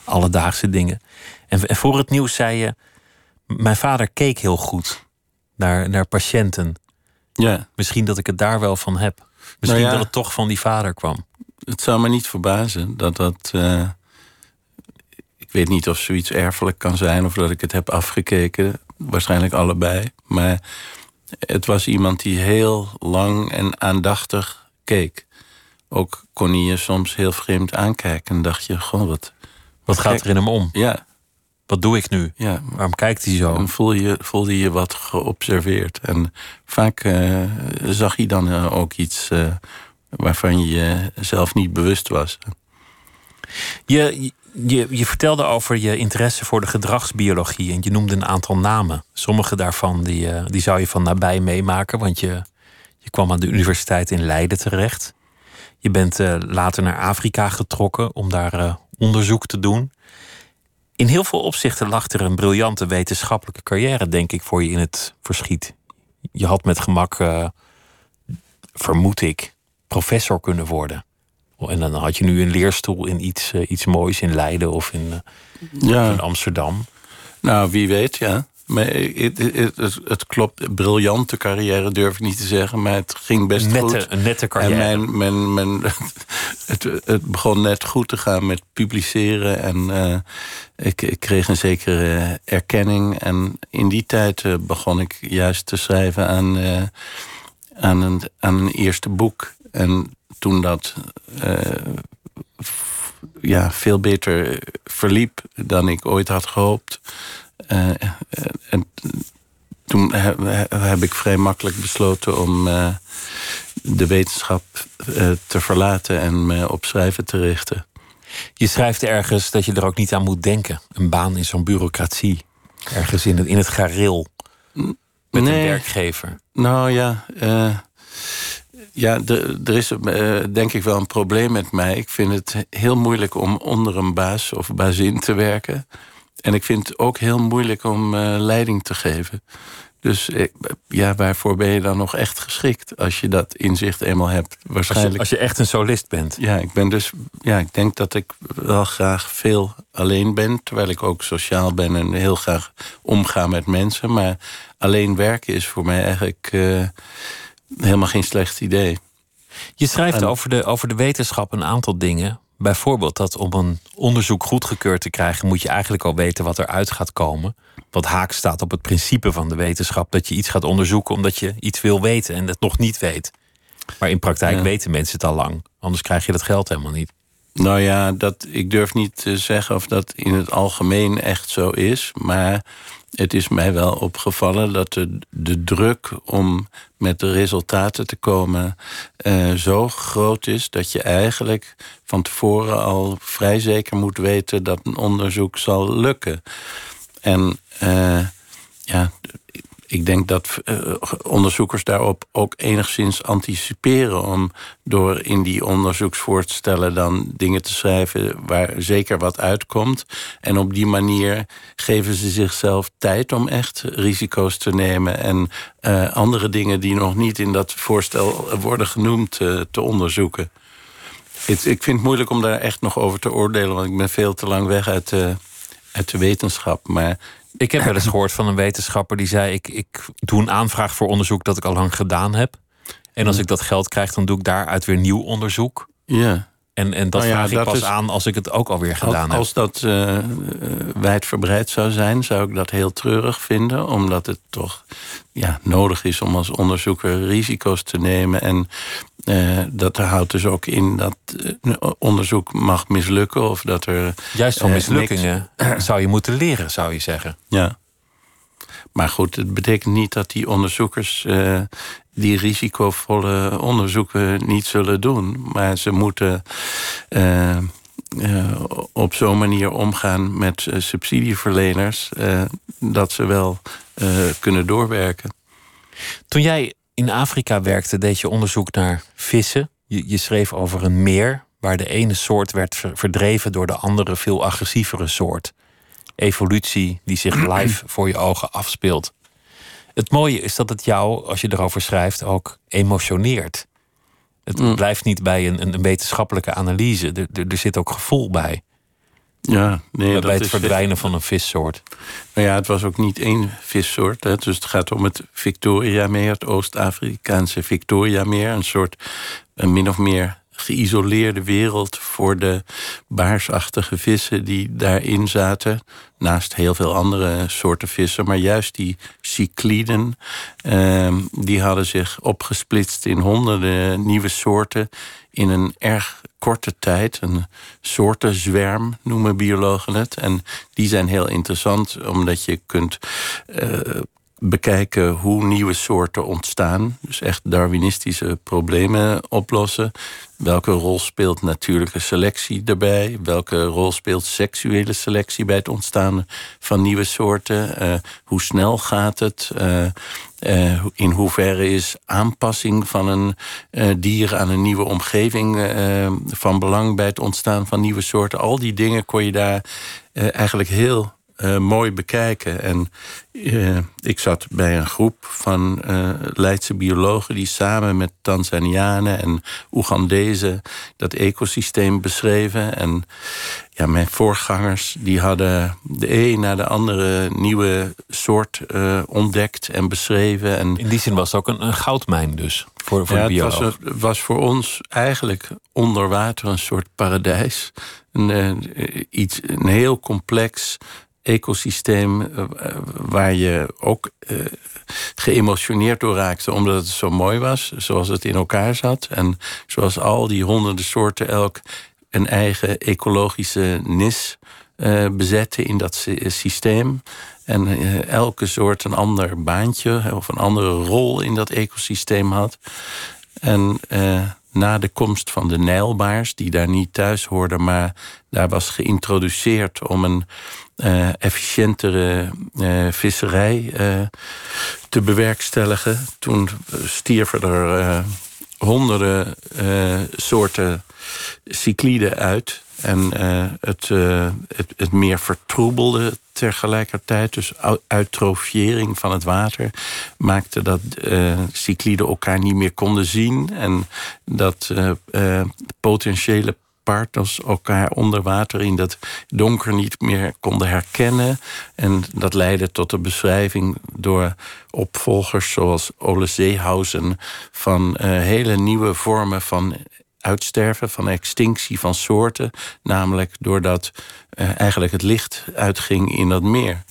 alledaagse dingen. En, en voor het nieuws zei je mijn vader keek heel goed naar, naar patiënten. Ja. Misschien dat ik het daar wel van heb. Misschien Nou ja. dat het toch van die vader kwam. Het zou me niet verbazen dat dat. eh, ik weet niet of zoiets erfelijk kan zijn of dat ik het heb afgekeken. Waarschijnlijk allebei. Maar het was iemand die heel lang en aandachtig keek. Ook kon hij je soms heel vreemd aankijken. En dacht je, goh, wat. Wat gaat gek. er in hem om? Ja, Wat doe ik nu? ja. Waarom kijkt hij zo? Dan voel je, voelde je wat geobserveerd. En vaak eh, zag hij dan eh, ook iets eh, waarvan je zelf niet bewust was. Je, je, je vertelde over je interesse voor de gedragsbiologie en je noemde een aantal namen. Sommige daarvan die, die zou je van nabij meemaken, want je, je kwam aan de universiteit in Leiden terecht. Je bent later naar Afrika getrokken om daar onderzoek te doen. In heel veel opzichten lag er een briljante wetenschappelijke carrière, denk ik, voor je in het verschiet. Je had met gemak, eh, vermoed ik, professor kunnen worden. En dan had je nu een leerstoel in iets, eh, iets moois in Leiden of in, eh, Ja, in Amsterdam. nou wie weet, ja. Maar het, het, het, klopt, briljante carrière durf ik niet te zeggen, maar het ging best Nette, goed. een nette carrière. En mijn, mijn, mijn, het, het begon net goed te gaan met publiceren. En eh, ik, ik kreeg een zekere erkenning. En in die tijd eh, begon ik juist te schrijven aan, eh, aan, een, aan een eerste boek. En toen dat ja, veel beter verliep dan ik ooit had gehoopt. Eh, eh, en toen heb, heb ik vrij makkelijk besloten om eh, de wetenschap te verlaten en me op schrijven te richten. Je schrijft ergens dat je er ook niet aan moet denken. Een baan in zo'n bureaucratie. Ergens in het, in het gareel. Met een werkgever. Nou ja, ja er is denk ik wel een probleem met mij. Ik vind het heel moeilijk om onder een baas of bazin te werken. En ik vind het ook heel moeilijk om eh, leiding te geven. Dus ja, waarvoor ben je dan nog echt geschikt als je dat inzicht eenmaal hebt? Als Waarschijnlijk. je, als je echt een solist bent. Ja, ik ben dus. Ja, ik denk dat ik wel graag veel alleen ben. Terwijl ik ook sociaal ben en heel graag omga met mensen. Maar alleen werken is voor mij eigenlijk eh, helemaal geen slecht idee. Je schrijft En- over, de, over de wetenschap een aantal dingen. Bijvoorbeeld dat om een onderzoek goedgekeurd te krijgen, moet je eigenlijk al weten wat eruit gaat komen. Wat haak staat op het principe van de wetenschap: dat je iets gaat onderzoeken omdat je iets wil weten en het nog niet weet. Maar in praktijk Ja. weten mensen het al lang. Anders krijg je dat geld helemaal niet. Nou ja, dat, ik durf niet te zeggen of dat in het algemeen echt zo is. Maar het is mij wel opgevallen dat de, druk om met de resultaten te komen eh, zo groot is dat je eigenlijk van tevoren al vrij zeker moet weten dat een onderzoek zal lukken. En eh, ja, ik denk dat eh, onderzoekers daarop ook enigszins anticiperen om door in die onderzoeksvoorstellen dan dingen te schrijven waar zeker wat uitkomt. En op die manier geven ze zichzelf tijd om echt risico's te nemen en eh, andere dingen die nog niet in dat voorstel worden genoemd eh, te onderzoeken. Ik vind het moeilijk om daar echt nog over te oordelen, want ik ben veel te lang weg uit de, uit de wetenschap. Maar Ik heb wel eens gehoord van een wetenschapper die zei: ik, ik doe een aanvraag voor onderzoek dat ik al lang gedaan heb. En als ik dat geld krijg, dan doe ik daaruit weer nieuw onderzoek. ja. En, en dat Nou ja, vraag ik dat pas is- aan als ik het ook alweer gedaan Als, als dat eh, wijdverbreid zou zijn, zou ik dat heel treurig vinden. Omdat het toch ja, nodig is om als onderzoeker risico's te nemen. En eh, dat houdt dus ook in dat eh, onderzoek mag mislukken. Of dat er. heb. Juist van mislukkingen zou je moeten leren, zou je zeggen. Ja. Maar goed, het betekent niet dat die onderzoekers die risicovolle onderzoeken niet zullen doen. Maar ze moeten eh, eh, op zo'n manier omgaan met eh, subsidieverleners dat ze wel kunnen doorwerken. Toen jij in Afrika werkte, deed je onderzoek naar vissen. Je, je schreef over een meer waar de ene soort werd ver- verdreven door de andere, veel agressievere soort. Evolutie die zich live voor je ogen afspeelt. Het mooie is dat het jou, als je erover schrijft, ook emotioneert. Het Mm. blijft niet bij een, een, een wetenschappelijke analyse. Er, er, er zit ook gevoel bij. Ja, nee, bij het verdwijnen van een vissoort. Nou ja, het was ook niet één vissoort. Hè. Dus het gaat om het Victoriameer, het Oost-Afrikaanse Victoriameer. Een soort een min of meer geïsoleerde wereld voor de baarsachtige vissen die daarin zaten. Naast heel veel andere soorten vissen. Maar juist die cycliden, eh, die hadden zich opgesplitst in honderden nieuwe soorten in een erg korte tijd. Een soortenzwerm noemen biologen het. En die zijn heel interessant omdat je kunt uh, bekijken hoe nieuwe soorten ontstaan. Dus echt Darwinistische problemen oplossen. Welke rol speelt natuurlijke selectie daarbij? Welke rol speelt seksuele selectie bij het ontstaan van nieuwe soorten? Uh, hoe snel gaat het? Uh, uh, in hoeverre is aanpassing van een dier aan een nieuwe omgeving van belang bij het ontstaan van nieuwe soorten? Al die dingen kon je daar eigenlijk heel uh, mooi bekijken. En uh, ik zat bij een groep van uh, Leidse biologen die samen met Tanzanianen en Oegandezen dat ecosysteem beschreven. En ja, mijn voorgangers die hadden de een na de andere nieuwe soort ontdekt en beschreven. En In die zin was het ook een, een goudmijn dus voor, voor ja, de bioloog. Het was, was, voor ons eigenlijk onder water een soort paradijs. Een, iets, een heel complex ecosysteem eh, waar je ook uh, geëmotioneerd door raakte, omdat het zo mooi was, zoals het in elkaar zat. En zoals al die honderden soorten elk een eigen ecologische nis uh, bezetten in dat systeem. En elke soort een ander baantje of een andere rol in dat ecosysteem had. En na de komst van de Nijlbaars, die daar niet thuis hoorden, maar daar was geïntroduceerd om een uh, efficiëntere uh, visserij uh, te bewerkstelligen. Toen stierven er honderden soorten cycliden uit. En het, het, het meer vertroebelde tegelijkertijd. Dus eutrofiëring van het water maakte dat cycliden elkaar niet meer konden zien. En dat potentiële partners elkaar onder water in dat donker niet meer konden herkennen. En dat leidde tot de beschrijving door opvolgers zoals Ole Zeehausen van uh, hele nieuwe vormen van uitsterven, van extinctie van soorten. Namelijk doordat uh, eigenlijk het licht uitging in dat meer.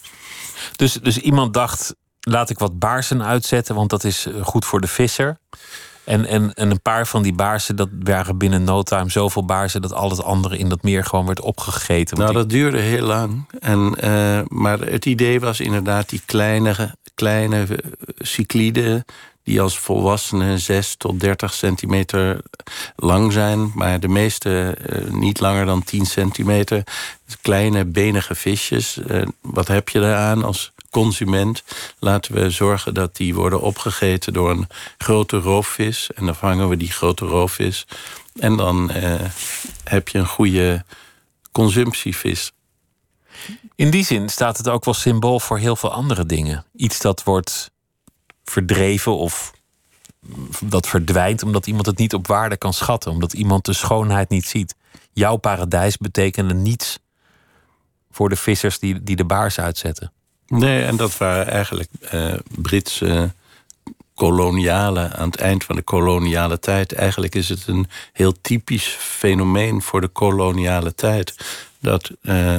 Dus, dus iemand dacht, laat ik wat baarsen uitzetten, want dat is eh, goed voor de visser. En, en, en een paar van die baarsen, dat waren binnen no time zoveel baarsen dat al het andere in dat meer gewoon werd opgegeten. Nou, dat duurde heel lang. En, uh, maar het idee was inderdaad die kleine, kleine eh, cycliden die als volwassenen 6 tot 30 centimeter lang zijn, maar de meeste uh, niet langer dan 10 centimeter. Kleine benige visjes. Uh, wat heb je daaraan als consument. Laten we zorgen dat die worden opgegeten door een grote roofvis. En dan vangen we die grote roofvis. En dan eh, heb je een goede consumptievis. In die zin staat het ook wel symbool voor heel veel andere dingen. Iets dat wordt verdreven of dat verdwijnt omdat iemand het niet op waarde kan schatten, omdat iemand de schoonheid niet ziet. Jouw paradijs betekende niets voor de vissers die, die de baars uitzetten. Nee, en dat waren eigenlijk uh, Britse kolonialen aan het eind van de koloniale tijd. Eigenlijk is het een heel typisch fenomeen voor de koloniale tijd. Dat uh,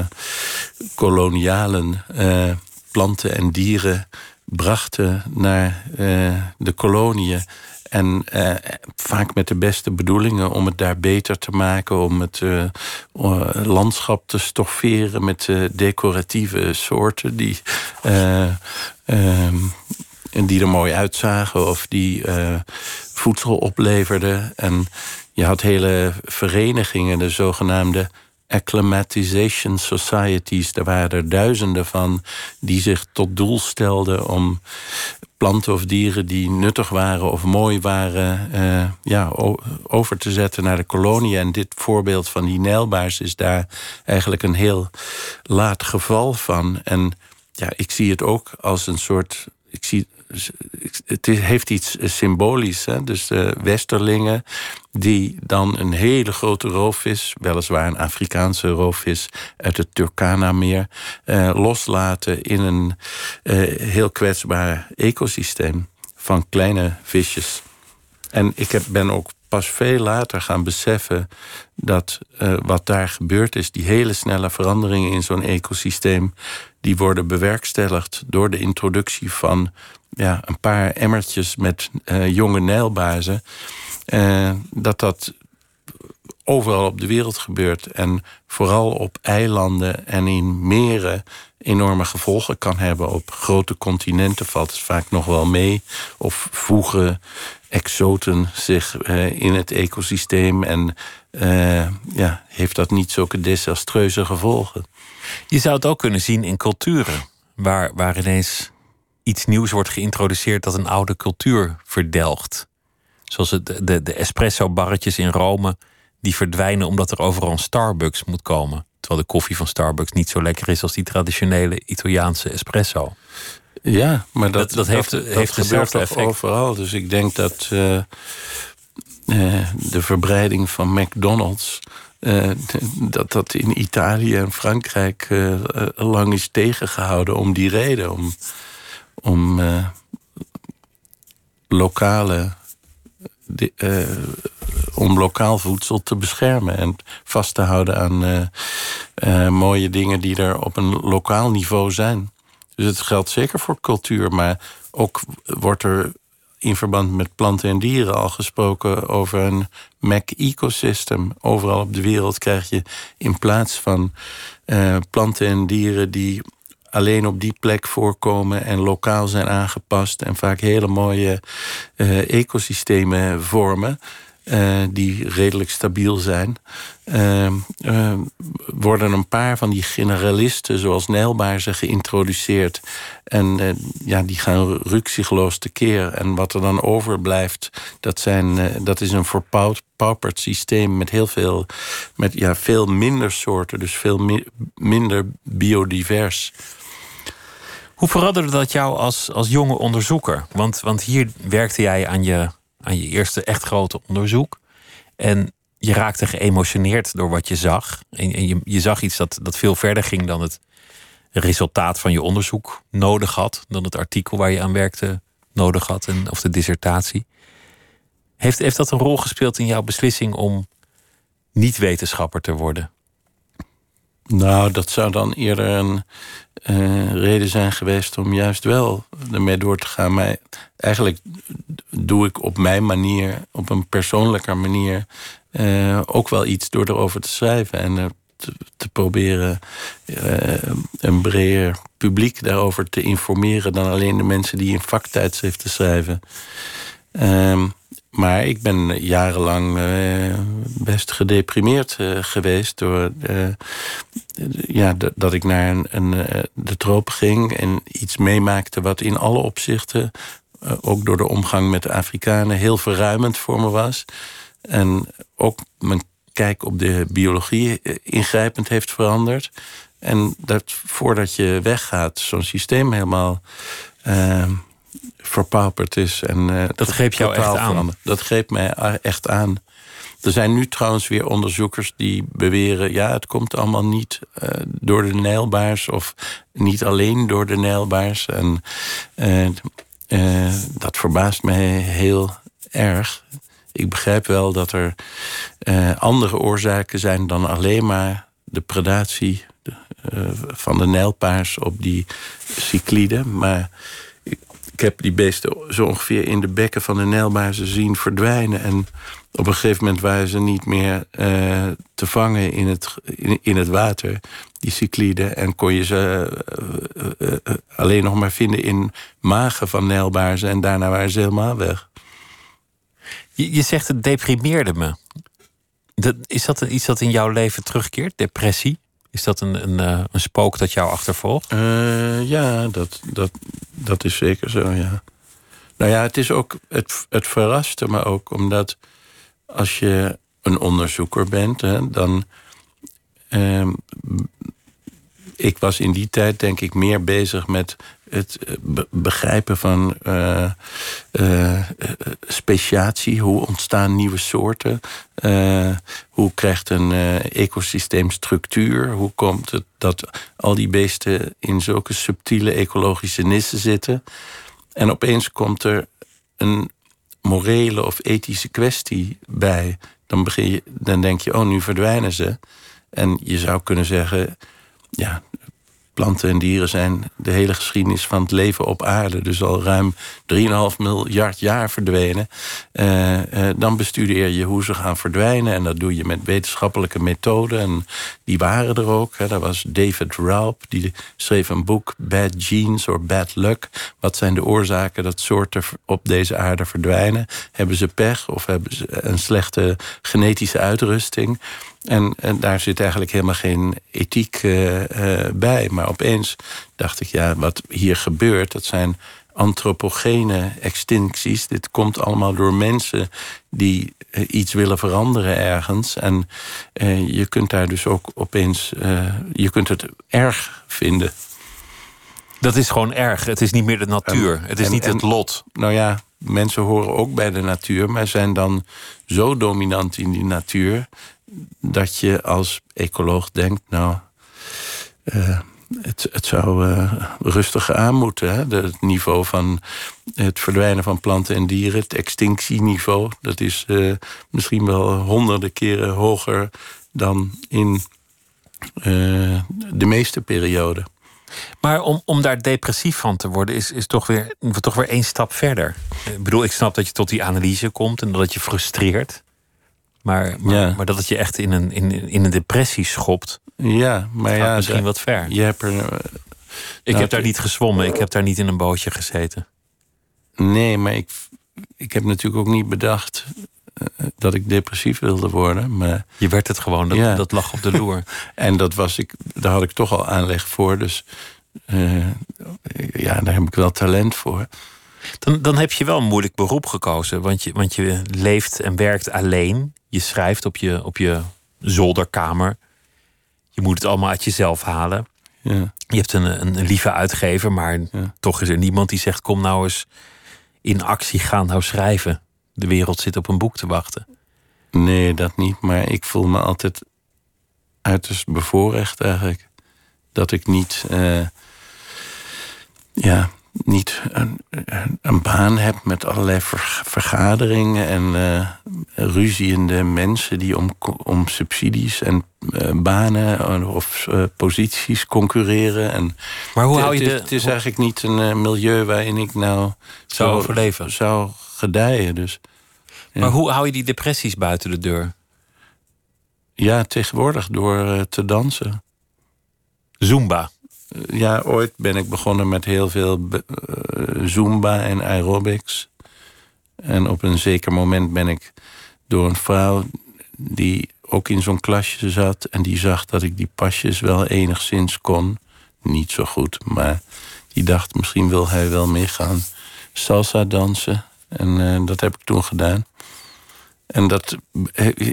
kolonialen uh, planten en dieren brachten naar de koloniën en uh, vaak met de beste bedoelingen om het daar beter te maken, om het uh, landschap te stofferen met decoratieve soorten die, um, die er mooi uitzagen of die voedsel opleverden. En je had hele verenigingen, de zogenaamde acclimatization societies. Er waren er duizenden van die zich tot doel stelden om planten of dieren die nuttig waren of mooi waren, uh, ja, over te zetten naar de kolonie. En dit voorbeeld van die Nijlbaars is daar eigenlijk een heel laat geval van. En ja, ik zie het ook als een soort. Ik zie het heeft iets symbolisch. Hè? Dus Westerlingen die dan een hele grote roofvis, weliswaar een Afrikaanse roofvis uit het Turkana-meer, eh, loslaten in een eh, heel kwetsbaar ecosysteem van kleine visjes. En ik heb, ben ook pas veel later gaan beseffen dat uh, wat daar gebeurd is, die hele snelle veranderingen in zo'n ecosysteem, die worden bewerkstelligd door de introductie van ja, een paar emmertjes met uh, jonge nijlbazen. Uh, dat dat overal op de wereld gebeurt. En vooral op eilanden en in meren enorme gevolgen kan hebben. Op grote continenten valt het vaak nog wel mee. Of voegen exoten zich uh, in het ecosysteem en ja, heeft dat niet zulke desastreuze gevolgen. Je zou het ook kunnen zien in culturen, waar, waar ineens iets nieuws wordt geïntroduceerd dat een oude cultuur verdelgt. Zoals het, de, de espresso-barretjes in Rome, die verdwijnen omdat er overal een Starbucks moet komen. Terwijl de koffie van Starbucks niet zo lekker is als die traditionele Italiaanse espresso. Ja, maar dat, dat, dat heeft, dat, heeft gebeurt effect. overal. Dus ik denk dat uh, uh, de verbreiding van McDonald's. Uh, dat dat in Italië en Frankrijk lang is tegengehouden om die reden. Om, om lokale. om lokaal voedsel te beschermen en vast te houden aan mooie dingen die er op een lokaal niveau zijn. Dus het geldt zeker voor cultuur, maar ook wordt er in verband met planten en dieren al gesproken over een Mac-ecosystem. Overal op de wereld krijg je in plaats van planten en dieren die alleen op die plek voorkomen en lokaal zijn aangepast en vaak hele mooie uh, ecosystemen vormen. Uh, die redelijk stabiel zijn. Uh, uh, worden een paar van die generalisten, zoals Nijlbaarzen, geïntroduceerd. En ja, die gaan ruksigloos tekeer. En wat er dan overblijft, dat, zijn, dat is een verpauperd systeem met heel veel, met ja, veel minder soorten, dus veel mi minder biodivers. Hoe veranderde dat jou als, als jonge onderzoeker? Want, want hier werkte jij aan je aan je eerste echt grote onderzoek. En je raakte geëmotioneerd door wat je zag. En, en je, je zag iets dat, dat veel verder ging dan het resultaat van je onderzoek nodig had. Dan het artikel waar je aan werkte nodig had. En, of de dissertatie. Heeft, heeft dat een rol gespeeld in jouw beslissing om niet wetenschapper te worden? Nou, dat zou dan eerder een uh, reden zijn geweest om juist wel ermee door te gaan. Maar eigenlijk doe ik op mijn manier, op een persoonlijke manier, uh, ook wel iets door erover te schrijven. En te, te, proberen een breder publiek daarover te informeren dan alleen de mensen die in vaktijdschriften schrijven. Ehm, maar ik ben jarenlang uh, best gedeprimeerd uh, geweest door uh, ja, dat ik naar een, een de troop ging en iets meemaakte wat in alle opzichten, ook door de omgang met de Afrikanen, heel verruimend voor me was. En ook mijn kijk op de biologie ingrijpend heeft veranderd. En dat voordat je weggaat, zo'n systeem helemaal verpauperd is. En, uh, dat greep jou echt aan? Dat greep mij echt aan. Er zijn nu trouwens weer onderzoekers die beweren... ja, het komt allemaal niet uh, door de Nijlbaars... of niet alleen door de Nijlbaars. En uh, dat verbaast mij heel erg. Ik begrijp wel dat er andere oorzaken zijn... dan alleen maar de predatie van de nijlpaars op die cycliden. Maar ik heb die beesten zo ongeveer in de bekken van de Nijlbaarzen zien verdwijnen. En op een gegeven moment waren ze niet meer uh, te vangen in het, in, het water, die cycliden. En kon je ze uh, uh, alleen nog maar vinden in magen van Nijlbaarzen. En daarna waren ze helemaal weg. Je, je zegt het deprimeerde me. Dat, is dat iets dat in jouw leven terugkeert, depressie? Is dat een, een, eh, een spook dat jou achtervolgt? Uh, ja, dat, dat, dat is zeker zo, ja. Nou ja, het is ook. Het, het verraste me ook, omdat als je een onderzoeker bent, hè, dan. Uh, ik was in die tijd, denk ik, meer bezig met het begrijpen van uh, speciatie. Hoe ontstaan nieuwe soorten? hoe krijgt een ecosysteem structuur? Hoe komt het dat al die beesten in zulke subtiele ecologische nissen zitten? En opeens komt er een morele of ethische kwestie bij. Dan, begin je, dan denk je, oh, nu verdwijnen ze. En je zou kunnen zeggen, ja, planten en dieren zijn de hele geschiedenis van het leven op aarde. Dus al ruim 3,5 miljard jaar verdwenen. Uh, uh, dan bestudeer je hoe ze gaan verdwijnen. En dat doe je met wetenschappelijke methoden. En die waren er ook. Hè. Dat was David Raup, die schreef een boek... Bad Genes or Bad Luck. Wat zijn de oorzaken dat soorten op deze aarde verdwijnen? Hebben ze pech of hebben ze een slechte genetische uitrusting? En, en, daar zit eigenlijk helemaal geen ethiek uh, uh, bij. Maar opeens dacht ik, ja, wat hier gebeurt, dat zijn antropogene extincties. Dit komt allemaal door mensen die uh, iets willen veranderen ergens. En je kunt daar dus ook opeens, je kunt het erg vinden. Dat is gewoon erg. Het is niet meer de natuur. het is niet het lot. Nou ja, mensen horen ook bij de natuur, maar zijn dan zo dominant in die natuur dat je als ecoloog denkt, nou, uh, het, het zou uh, rustiger aan moeten. Hè? het niveau van het verdwijnen van planten en dieren, het extinctieniveau, dat is uh, misschien wel honderden keren hoger dan in de meeste perioden. Maar om, om daar depressief van te worden, is, is toch, weer, toch weer één stap verder. Ik bedoel, ik snap dat je tot die analyse komt en dat je frustreert. Maar, maar, maar, dat het je echt in een, in, in een depressie schopt. Ja, maar ja. Misschien wat ver. Je hebt er, uh, ik heb daar niet gezwommen. Ik heb daar niet in een bootje gezeten. Nee, maar ik, ik heb natuurlijk ook niet bedacht uh, dat ik depressief wilde worden. Maar, je werd het gewoon, dat, ja. dat lag op de loer. en dat was ik, daar had ik toch al aanleg voor. Dus uh, ja, daar heb ik wel talent voor. Dan, dan heb je wel een moeilijk beroep gekozen. Want je, want je leeft en werkt alleen. Je schrijft op je, op je zolderkamer. Je moet het allemaal uit jezelf halen. Ja. Je hebt een, een lieve uitgever, maar ja. toch is er niemand die zegt: kom nou eens in actie, gaan nou schrijven. De wereld zit op een boek te wachten. Nee, dat niet. Maar ik voel me altijd uiterst bevoorrecht eigenlijk. Dat ik niet. Uh, ja, niet een, een, baan heb met allerlei vergaderingen en uh, ruziende mensen die om, om subsidies en uh, banen of uh, posities concurreren. En maar hoe hou je het, het is eigenlijk niet een milieu waarin ik nou zou overleven, zou gedijen. Dus, ja. Maar hoe hou je die depressies buiten de deur? Ja, tegenwoordig door te dansen. Zumba ja, ooit ben ik begonnen met heel veel uh, zumba en aerobics. En op een zeker moment ben ik door een vrouw die ook in zo'n klasje zat en die zag dat ik die pasjes wel enigszins kon. Niet zo goed, maar die dacht misschien wil hij wel meegaan salsa dansen. En uh, dat heb ik toen gedaan. En dat,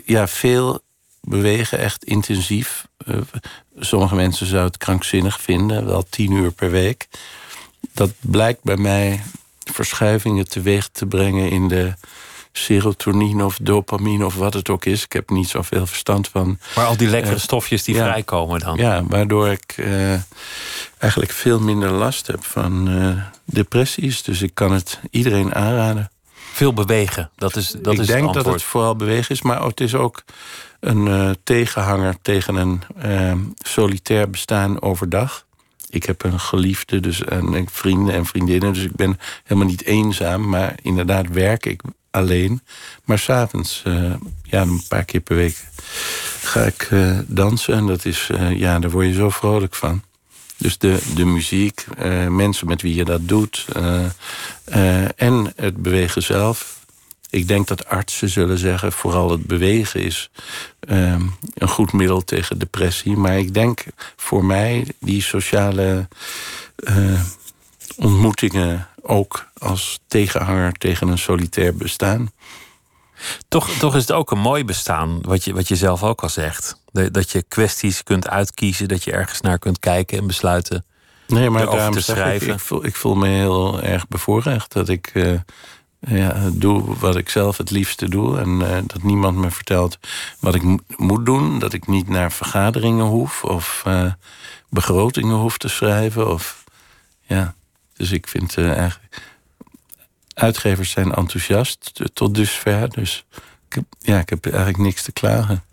ja, veel bewegen, echt intensief. Uh, sommige mensen zouden het krankzinnig vinden, wel tien uur per week. Dat blijkt bij mij verschuivingen teweeg te brengen in de serotonine of dopamine of wat het ook is. Ik heb niet zoveel verstand van. Maar al die lekkere uh, stofjes die ja, vrijkomen dan. Ja, waardoor ik uh, eigenlijk veel minder last heb van depressies. Dus ik kan het iedereen aanraden. Veel bewegen, dat is, dat ik is denk het dat het vooral bewegen is, maar het is ook een uh, tegenhanger tegen een uh, solitair bestaan overdag. Ik heb een geliefde dus, en vrienden en vriendinnen, dus ik ben helemaal niet eenzaam. Maar inderdaad werk ik alleen. Maar s'avonds, uh, ja, een paar keer per week ga ik dansen. En dat is, ja, daar word je zo vrolijk van. Dus de, de muziek, mensen met wie je dat doet. en het bewegen zelf ik denk dat artsen zullen zeggen, vooral het bewegen is uh, een goed middel tegen depressie. Maar ik denk voor mij die sociale uh, ontmoetingen ook als tegenhanger tegen een solitair bestaan. Toch, toch is het ook een mooi bestaan, wat je, wat je zelf ook al zegt. Dat je kwesties kunt uitkiezen, dat je ergens naar kunt kijken en besluiten: Nee, maar daarom te schrijven. Ik, ik, voel, ik voel me heel erg bevoorrecht dat ik eh, ja, doe wat ik zelf het liefste doe. En eh, dat niemand me vertelt wat ik mo- moet doen. Dat ik niet naar vergaderingen hoef of eh, begrotingen hoef te schrijven. Of, ja. Dus ik vind eh, eigenlijk. Uitgevers zijn enthousiast tot dusver. Dus ik heb, ja, ik heb eigenlijk niks te klagen.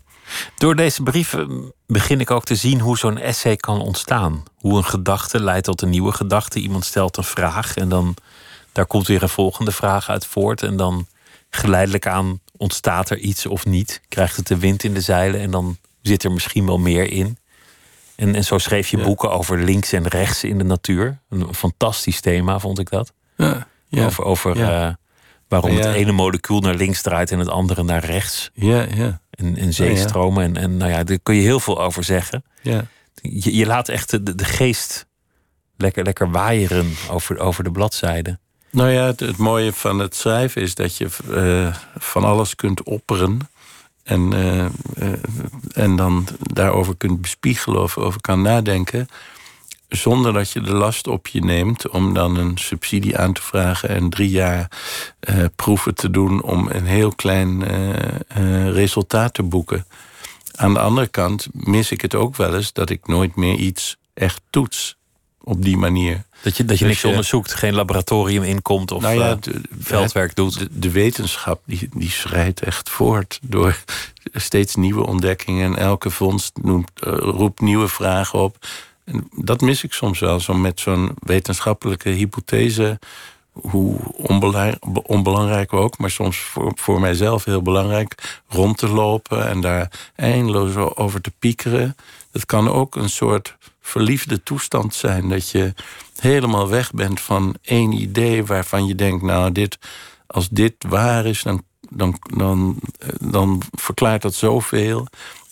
Door deze brieven begin ik ook te zien hoe zo'n essay kan ontstaan. Hoe een gedachte leidt tot een nieuwe gedachte. Iemand stelt een vraag en dan daar komt weer een volgende vraag uit voort. En dan geleidelijk aan ontstaat er iets of niet. Krijgt het de wind in de zeilen en dan zit er misschien wel meer in. En, en zo schreef je Ja. boeken over links en rechts in de natuur. Een fantastisch thema vond ik dat. Ja, ja, Over, over eh, waarom het ene molecuul naar links draait en het andere naar rechts. ja, ja, En, en zeestromen. En, en nou ja, daar kun je heel veel over zeggen. ja. Je, je laat echt de, de geest lekker, lekker waaieren over, over de bladzijden. Nou ja, het, mooie van het schrijven is dat je eh, van alles kunt opperen. En, eh, eh, en dan daarover kunt bespiegelen of over kan nadenken. Zonder dat je de last op je neemt om dan een subsidie aan te vragen en drie jaar proeven te doen om een heel klein resultaat te boeken. Aan de andere kant mis ik het ook wel eens dat ik nooit meer iets echt toets op die manier. Dat je, dat je Dus niks je- onderzoekt, geen laboratorium inkomt of nou ja, eh, de- veldwerk doet. De, de wetenschap die, die schrijdt echt voort door steeds nieuwe ontdekkingen. En elke vondst noemt, eh, roept nieuwe vragen op. En dat mis ik soms wel, zo met zo'n wetenschappelijke hypothese. Hoe onbelang- onbelangrijk ook, maar soms voor, voor mijzelf heel belangrijk, rond te lopen en daar eindeloos over te piekeren. Dat kan ook een soort verliefde toestand zijn. Dat je helemaal weg bent van één idee waarvan je denkt, nou, dit, als dit waar is, dan, dan, dan, eh, dan verklaart dat zoveel.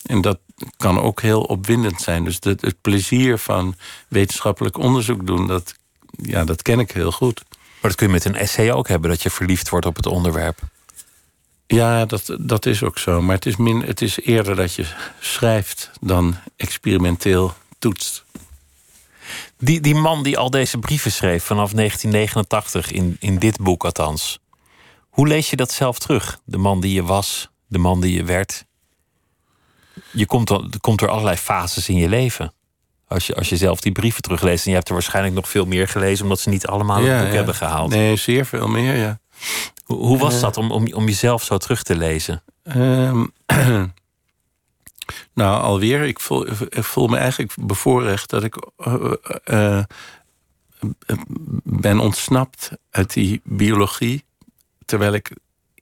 En dat kan ook heel opwindend zijn. Dus het, het plezier van wetenschappelijk onderzoek doen, dat, ja, dat ken ik heel goed. Maar dat kun je met een essay ook hebben, dat je verliefd wordt op het onderwerp. Ja, dat, dat is ook zo. Maar het is, min, het is eerder dat je schrijft dan experimenteel toetst. Die, die man die al deze brieven schreef vanaf 1989, in, in dit boek althans. Hoe lees je dat zelf terug? De man die je was, de man die je werd. Je komt, er komt door allerlei fases in je leven. Als je, als je zelf die brieven terugleest. En je hebt er waarschijnlijk nog veel meer gelezen, omdat ze niet allemaal in het boek hebben gehaald. Nee, zeer veel meer, ja. Hoe, hoe was Eh. dat om, om, om jezelf zo terug te lezen? Ehm, nou, alweer, ik voel, ik voel me eigenlijk bevoorrecht dat ik eh, eh, eh, ben ontsnapt uit die biologie. Terwijl ik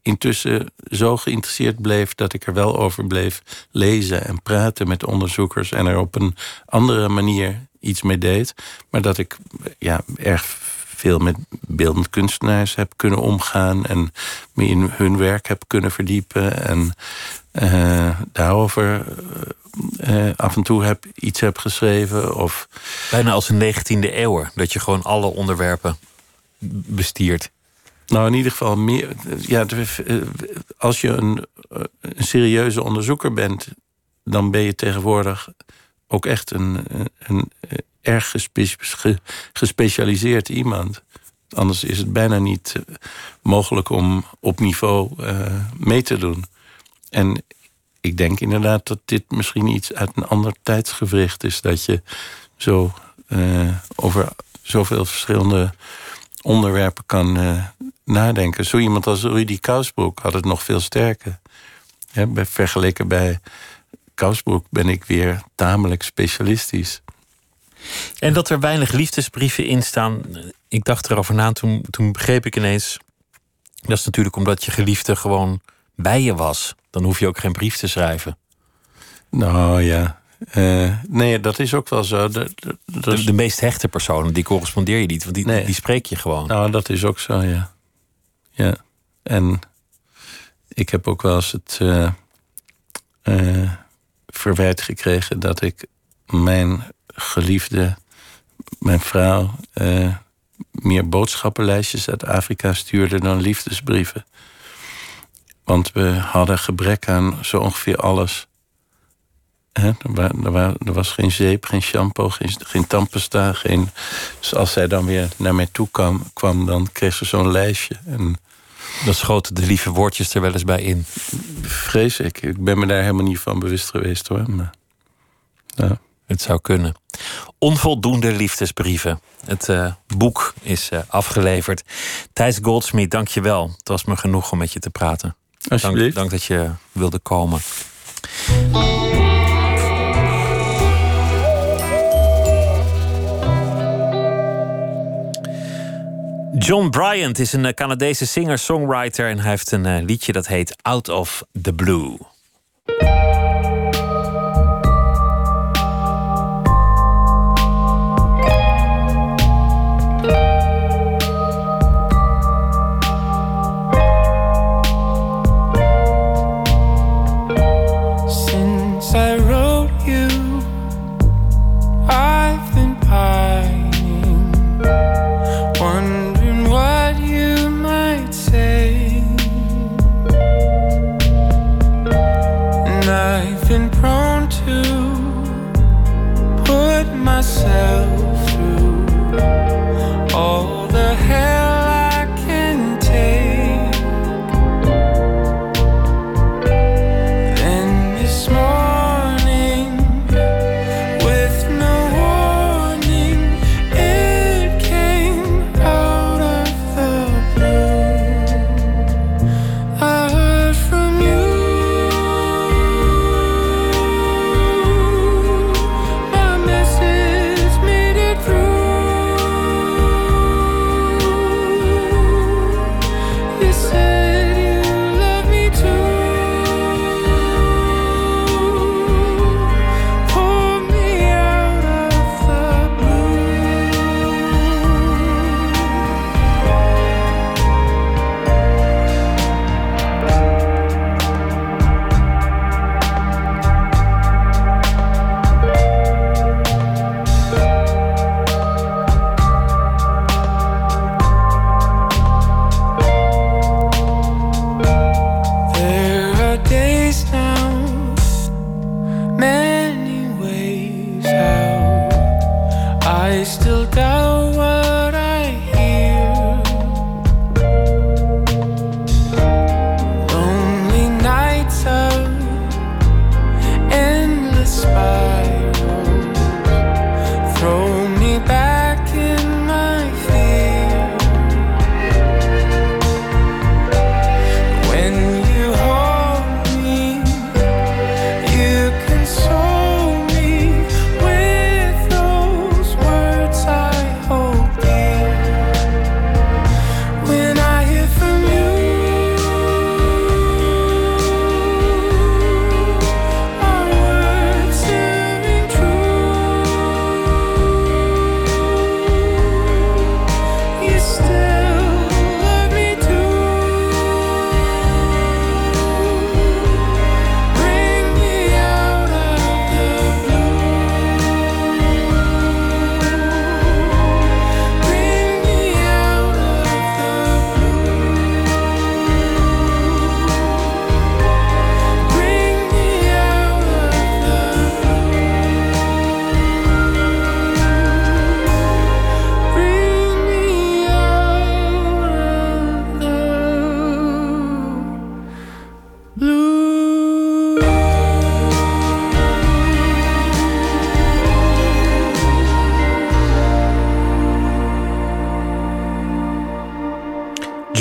intussen zo geïnteresseerd bleef dat ik er wel over bleef lezen en praten met onderzoekers en er op een andere manier iets mee deed. Maar dat ik ja, erg veel met beeldend kunstenaars heb kunnen omgaan en me in hun werk heb kunnen verdiepen en eh, daarover eh, eh, af en toe heb, iets heb geschreven. Of, Bijna als een 19e eeuw, dat je gewoon alle onderwerpen bestiert. nou, in ieder geval meer. Ja, als je een, een serieuze onderzoeker bent, dan ben je tegenwoordig ook echt een, een erg gespe- ge- gespecialiseerd iemand. Anders is het bijna niet eh, mogelijk om op niveau eh, mee te doen. En ik denk inderdaad dat dit misschien iets uit een ander tijdsgewricht is. Dat je zo eh, over zoveel verschillende onderwerpen kan nadenken. Zo iemand als Rudy Kousbroek had het nog veel sterker. Ja, vergeleken bij Kousbroek ben ik weer tamelijk specialistisch. En dat er weinig liefdesbrieven in staan. Ik dacht erover na, toen, toen begreep ik ineens. Dat is natuurlijk omdat je geliefde gewoon bij je was. Dan hoef je ook geen brief te schrijven. Nou ja, eh, nee, dat is ook wel zo. Dat, dat- dat De, de meest hechte personen, die correspondeer je niet. Want die, Nee. die spreek je gewoon. Nou, dat is ook zo, ja. Ja, en ik heb ook wel eens het eh, eh, verwijt gekregen dat ik mijn geliefde, mijn vrouw, eh, meer boodschappenlijstjes uit Afrika stuurde dan liefdesbrieven. Want we hadden gebrek aan zo ongeveer alles. Er, wa- wa- was geen zeep, geen shampoo, geen, geen tandpasta. Geen, dus als zij dan weer naar mij toe kwam, kwam dan kreeg ze zo'n lijstje. En Dan schoten de lieve woordjes er wel eens bij in. vrees ik. Ik ben me daar helemaal niet van bewust geweest hoor. Maar, ja. Het zou kunnen. Onvoldoende liefdesbrieven. Het eh, boek is eh, afgeleverd. Thijs Goldsmith, dank je wel. Het was me genoeg om met je te praten. Dank, dank dat je wilde komen. John Bryant is een eh, Canadese singer-songwriter en hij heeft een liedje dat heet Out of the Blue.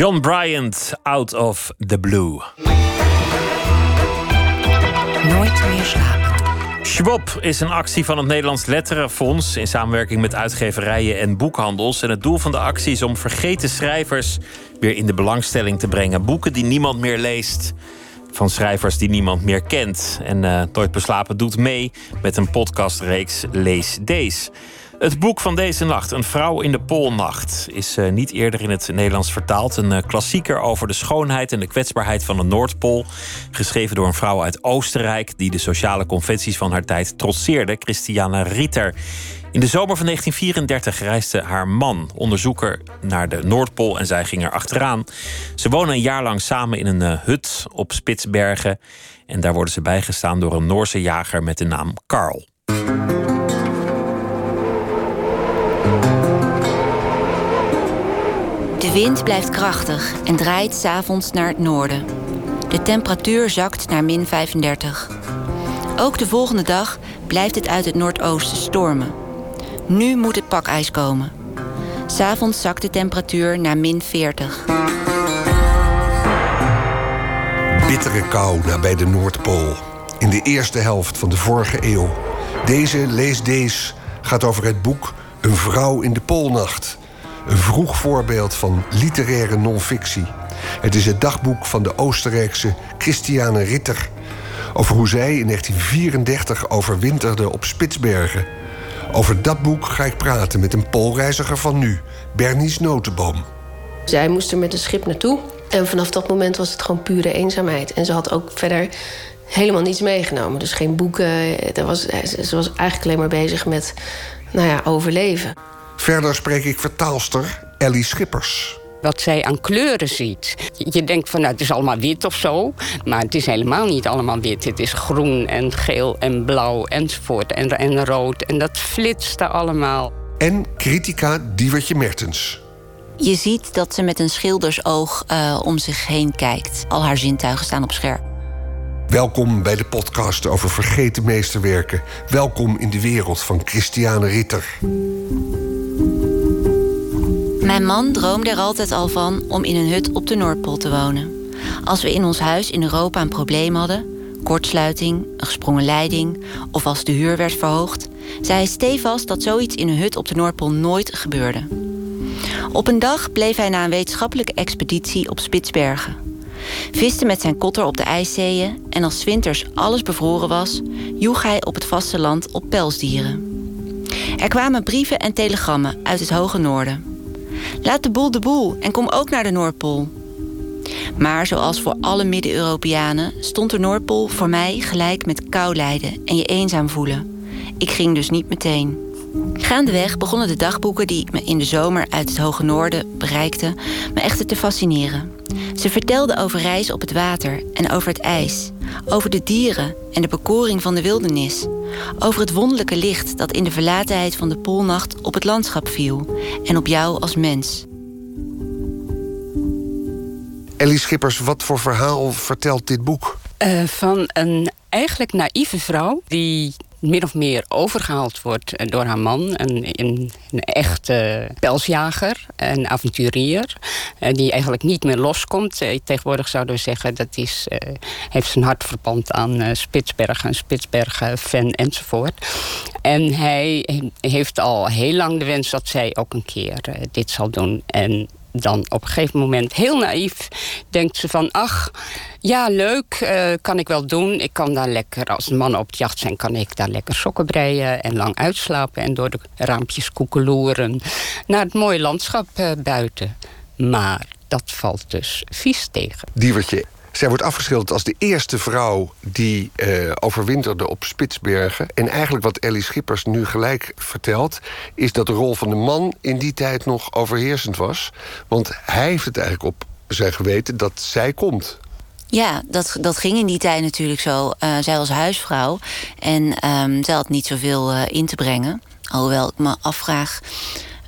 John Bryant, Out of the Blue. Nooit meer slapen. Schwab is een actie van het Nederlands Letterenfonds in samenwerking met uitgeverijen en boekhandels. En het doel van de actie is om vergeten schrijvers weer in de belangstelling te brengen. Boeken die niemand meer leest, van schrijvers die niemand meer kent. En eh Nooit Beslapen doet mee met een podcastreeks Lees Deze. Het boek van deze nacht, Een vrouw in de Poolnacht, is uh, niet eerder in het Nederlands vertaald. Een uh, klassieker over de schoonheid en de kwetsbaarheid van de Noordpool. Geschreven door een vrouw uit Oostenrijk die de sociale conventies van haar tijd trotseerde, Christiana Ritter. In de zomer van 1934 reisde haar man, onderzoeker, naar de Noordpool en zij ging er achteraan. Ze wonen een jaar lang samen in een uh, hut op Spitsbergen. En daar worden ze bijgestaan door een Noorse jager met de naam Karl. De wind blijft krachtig en draait s'avonds naar het noorden. De temperatuur zakt naar min 35. Ook de volgende dag blijft het uit het noordoosten stormen. Nu moet het pakijs komen. S'avonds zakt de temperatuur naar min 40. Bittere kou nabij de Noordpool. In de eerste helft van de vorige eeuw. Deze, lees deze, gaat over het boek Een vrouw in de Poolnacht. Een vroeg voorbeeld van literaire non-fictie. Het is het dagboek van de Oostenrijkse Christiane Ritter. Over hoe zij in 1934 overwinterde op Spitsbergen. Over dat boek ga ik praten met een Poolreiziger van nu, Bernice Notenboom. Zij moest er met een schip naartoe. En vanaf dat moment was het gewoon pure eenzaamheid. En ze had ook verder helemaal niets meegenomen. Dus geen boeken. Was, ze was eigenlijk alleen maar bezig met nou ja, overleven. Verder spreek ik vertaalster Ellie Schippers. Wat zij aan kleuren ziet. Je denkt van nou, het is allemaal wit of zo. Maar het is helemaal niet allemaal wit. Het is groen en geel en blauw enzovoort. En, en rood. En dat flitste allemaal. En critica Diewertje Mertens. Je ziet dat ze met een schildersoog uh, om zich heen kijkt. Al haar zintuigen staan op scherp. Welkom bij de podcast over vergeten meesterwerken. Welkom in de wereld van Christiane Ritter. Mijn man droomde er altijd al van om in een hut op de Noordpool te wonen. Als we in ons huis in Europa een probleem hadden, kortsluiting, een gesprongen leiding of als de huur werd verhoogd, zei hij stevast dat zoiets in een hut op de Noordpool nooit gebeurde. Op een dag bleef hij na een wetenschappelijke expeditie op Spitsbergen. Viste met zijn kotter op de ijszeeën en als winters alles bevroren was, joeg hij op het vasteland op pelsdieren. Er kwamen brieven en telegrammen uit het hoge noorden. Laat de boel de boel en kom ook naar de Noordpool. Maar zoals voor alle Midden-Europeanen stond de Noordpool voor mij gelijk met kou lijden en je eenzaam voelen. Ik ging dus niet meteen. Gaandeweg begonnen de dagboeken die me in de zomer uit het hoge noorden bereikten me echter te fascineren. Ze vertelden over reizen op het water en over het ijs, over de dieren en de bekoring van de wildernis, over het wonderlijke licht dat in de verlatenheid van de poolnacht op het landschap viel en op jou als mens. Ellie Schippers, wat voor verhaal vertelt dit boek? Uh, van een eigenlijk naïeve vrouw die min of meer overgehaald wordt eh, door haar man. Een, een, echte pelsjager, een avonturier. Eh, die eigenlijk niet meer loskomt. Eh, tegenwoordig zouden we zeggen dat is, heeft zijn hart verpand aan Spitsbergen. Een Spitsbergen-fan enzovoort. En hij heeft al heel lang de wens dat zij ook een keer dit zal doen. En dan op een gegeven moment heel naïef denkt ze van... ach, ja, leuk, uh, kan ik wel doen. Ik kan daar lekker, als mannen op de jacht zijn... kan ik daar lekker sokken breien en lang uitslapen... en door de raampjes koekeloeren naar het mooie landschap uh, buiten. Maar dat valt dus vies tegen. Diewertje, zij wordt afgeschilderd als de eerste vrouw die uh, overwinterde op Spitsbergen. En eigenlijk wat Ellie Schippers nu gelijk vertelt... is dat de rol van de man in die tijd nog overheersend was. Want hij heeft het eigenlijk op zijn geweten dat zij komt. Ja, dat, dat ging in die tijd natuurlijk zo. Uh, zij was huisvrouw en um, zij had niet zoveel uh, in te brengen. Alhoewel ik me afvraag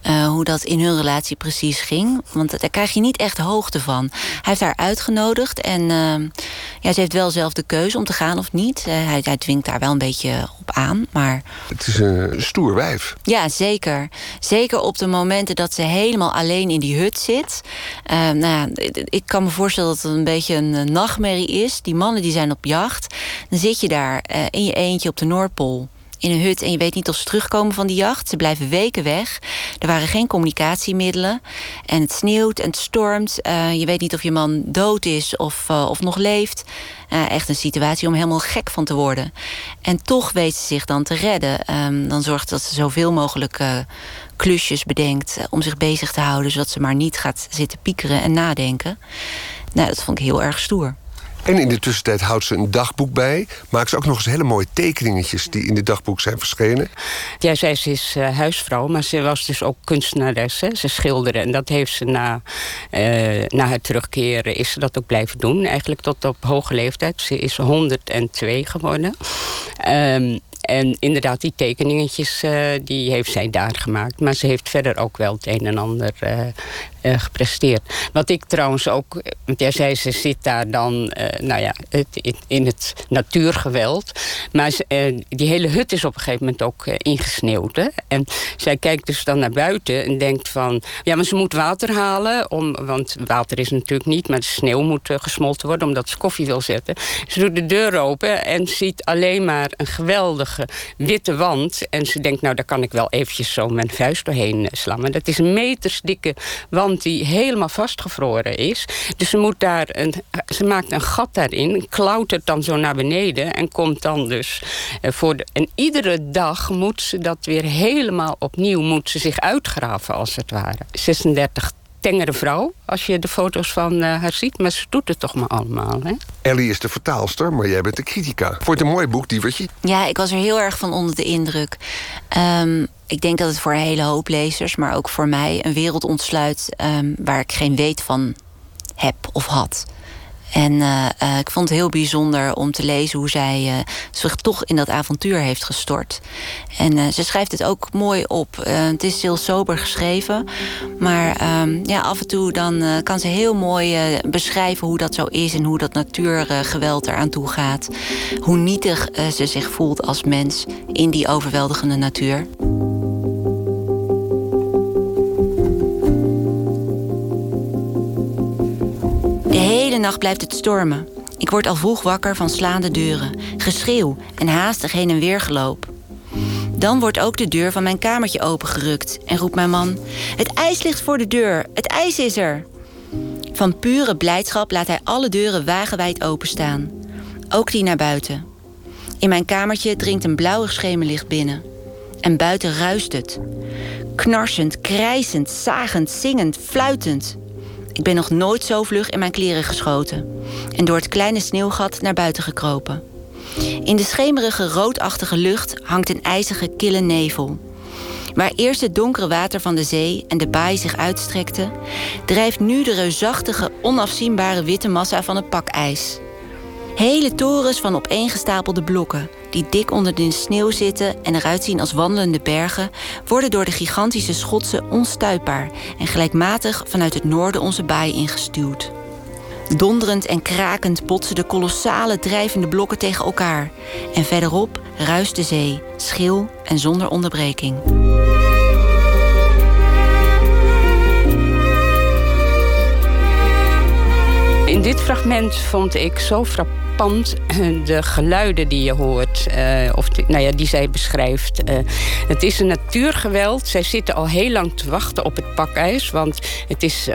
uh, hoe dat in hun relatie precies ging. Want daar krijg je niet echt hoogte van. Hij heeft haar uitgenodigd en uh, ja, ze heeft wel zelf de keuze om te gaan of niet. Uh, hij, hij dwingt daar wel een beetje op aan, maar... Het is een stoer wijf. Ja, zeker. Zeker op de momenten dat ze helemaal alleen in die hut zit. nou ja, ik kan me voorstellen dat het een beetje een nachtmerrie is. Die mannen die zijn op jacht. Dan zit je daar in je eentje op de Noordpool in een hut en je weet niet of ze terugkomen van die jacht. Ze blijven weken weg. Er waren geen communicatiemiddelen. En het sneeuwt en het stormt. Eh, je weet niet of je man dood is of, uh, of nog leeft. Uh, echt een situatie om helemaal gek van te worden. En toch weet ze zich dan te redden. Um, dan zorgt dat ze zoveel mogelijk klusjes bedenkt om zich bezig te houden, zodat ze maar niet gaat zitten piekeren en nadenken. Nou, dat vond ik heel erg stoer. En in de tussentijd houdt ze een dagboek bij. Maakt ze ook nog eens hele mooie tekeningetjes die in dit dagboek zijn verschenen. Ja, zij is uh, huisvrouw, maar ze was dus ook kunstenares. Hè. Ze schilderde en dat heeft ze na, uh, na haar terugkeren is ze dat ook blijven doen. Eigenlijk tot op hoge leeftijd. Ze is 102 geworden. Um, en inderdaad, die tekeningetjes uh, die heeft zij daar gemaakt. Maar ze heeft verder ook wel het een en ander uh, uh, gepresteerd. Wat ik trouwens ook... Want jij zei, ze zit daar dan nou ja, in, in, het natuurgeweld. Maar die hele hut is op een gegeven moment ook ingesneeuwd. Hè? En zij kijkt dus dan naar buiten en denkt van... Ja, maar ze moet water halen. Om, want water is natuurlijk niet, maar de sneeuw moet gesmolten worden... omdat ze koffie wil zetten. Ze doet de deur open en ziet alleen maar een geweldig witte wand. En ze denkt, nou, daar kan ik wel eventjes zo mijn vuist doorheen slaan. Maar dat is een metersdikke wand die helemaal vastgevroren is. Dus ze, moet daar een, ze maakt een gat daarin, klautert dan zo naar beneden... en komt dan dus eh, voor. En iedere dag moet ze dat weer helemaal opnieuw... moet ze zich uitgraven, als het ware. 36 tengere vrouw, als je de foto's van uh, haar ziet. Maar ze doet het toch maar allemaal, hè? Ellie is de vertaalster, maar jij bent de critica. Vond je het een mooi boek, Dievertje? Ja, ik was er heel erg van onder de indruk. Um, ik denk dat het voor een hele hoop lezers, maar ook voor mij... een wereld ontsluit um, waar ik geen weet van heb of had. En uh, uh, ik vond het heel bijzonder om te lezen hoe zij uh, zich toch in dat avontuur heeft gestort. En ze schrijft het ook mooi op. het is heel sober geschreven. Maar um, ja, af en toe dan kan ze heel mooi beschrijven hoe dat zo is en hoe dat natuurgeweld eraan toe gaat. Hoe nietig ze zich voelt als mens in die overweldigende natuur. Hele nacht blijft het stormen. Ik word al vroeg wakker van slaande deuren, geschreeuw en haastig heen en weer geloop. Dan wordt ook de deur van mijn kamertje opengerukt en roept mijn man: Het ijs ligt voor de deur, het ijs is er. Van pure blijdschap laat hij alle deuren wagenwijd openstaan, ook die naar buiten. In mijn kamertje dringt een blauwig schemerlicht binnen. En buiten ruist het. Knarsend, krijzend, zagend, zingend, fluitend. Ik ben nog nooit zo vlug in mijn kleren geschoten en door het kleine sneeuwgat naar buiten gekropen. In de schemerige roodachtige lucht hangt een ijzige kille nevel. Waar eerst het donkere water van de zee en de baai zich uitstrekte, drijft nu de reusachtige, onafzienbare witte massa van het pakijs. Hele torens van opeengestapelde blokken, die dik onder de sneeuw zitten en eruit zien als wandelende bergen, worden door de gigantische schotsen onstuitbaar en gelijkmatig vanuit het noorden onze baai ingestuwd. Donderend en krakend botsen de kolossale drijvende blokken tegen elkaar. En verderop ruist de zee, schil en zonder onderbreking. In dit fragment vond ik zo frappant de geluiden die je hoort, uh, of nou ja, die zij beschrijft. Uh, het is een natuurgeweld. Zij zitten al heel lang te wachten op het pakijs. Want het is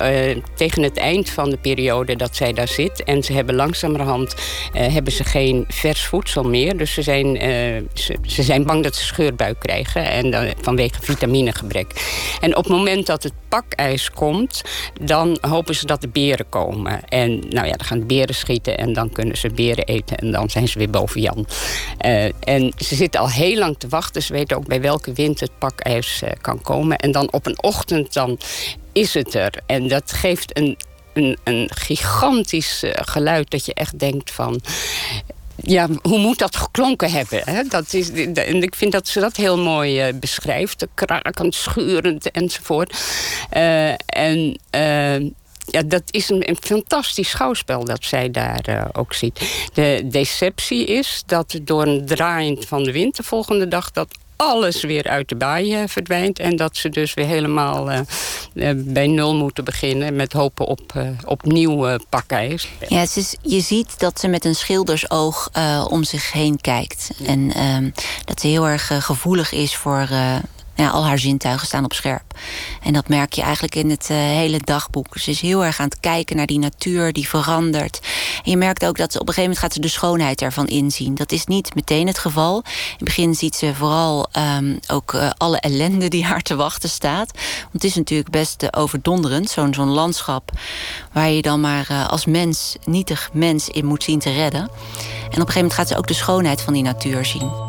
tegen het eind van de periode dat zij daar zit. En ze hebben langzamerhand hebben ze geen vers voedsel meer. Dus ze zijn, ze, ze, zijn bang dat ze scheurbuik krijgen. En vanwege vitaminegebrek. En op het moment dat het pakijs komt, dan hopen ze dat de beren komen. En nou ja, dan gaan de beren schieten en dan kunnen ze beren eten en dan zijn ze weer boven Jan. Uh, en ze zitten al heel lang te wachten. Ze weten ook bij welke wind het pakijs uh, kan komen. En dan op een ochtend dan is het er. En dat geeft een, een, een gigantisch uh, geluid dat je echt denkt van ja, hoe moet dat geklonken hebben? Hè? Dat is, en ik vind dat ze dat heel mooi beschrijft. Krakend, schurend enzovoort. En ja, dat is een, een, fantastisch schouwspel dat zij daar uh, ook ziet. De deceptie is dat door een draaiend van de wind de volgende dag... dat alles weer uit de baai eh, verdwijnt. En dat ze dus weer helemaal eh, eh, bij nul moeten beginnen met hopen op, eh, op nieuw eh, pakijs. Ja, het is, je ziet dat ze met een schildersoog eh, om zich heen kijkt. En ehm, dat ze heel erg eh, gevoelig is voor... ja, al haar zintuigen staan op scherp. En dat merk je eigenlijk in het eh, hele dagboek. Ze is heel erg aan het kijken naar die natuur die verandert. En je merkt ook dat ze op een gegeven moment gaat ze de schoonheid ervan inzien. Dat is niet meteen het geval. In het begin ziet ze vooral ehm, ook eh, alle ellende die haar te wachten staat. Want het is natuurlijk best eh, overdonderend, zo'n zo'n landschap... waar je dan maar als mens, nietig mens in moet zien te redden. En op een gegeven moment gaat ze ook de schoonheid van die natuur zien.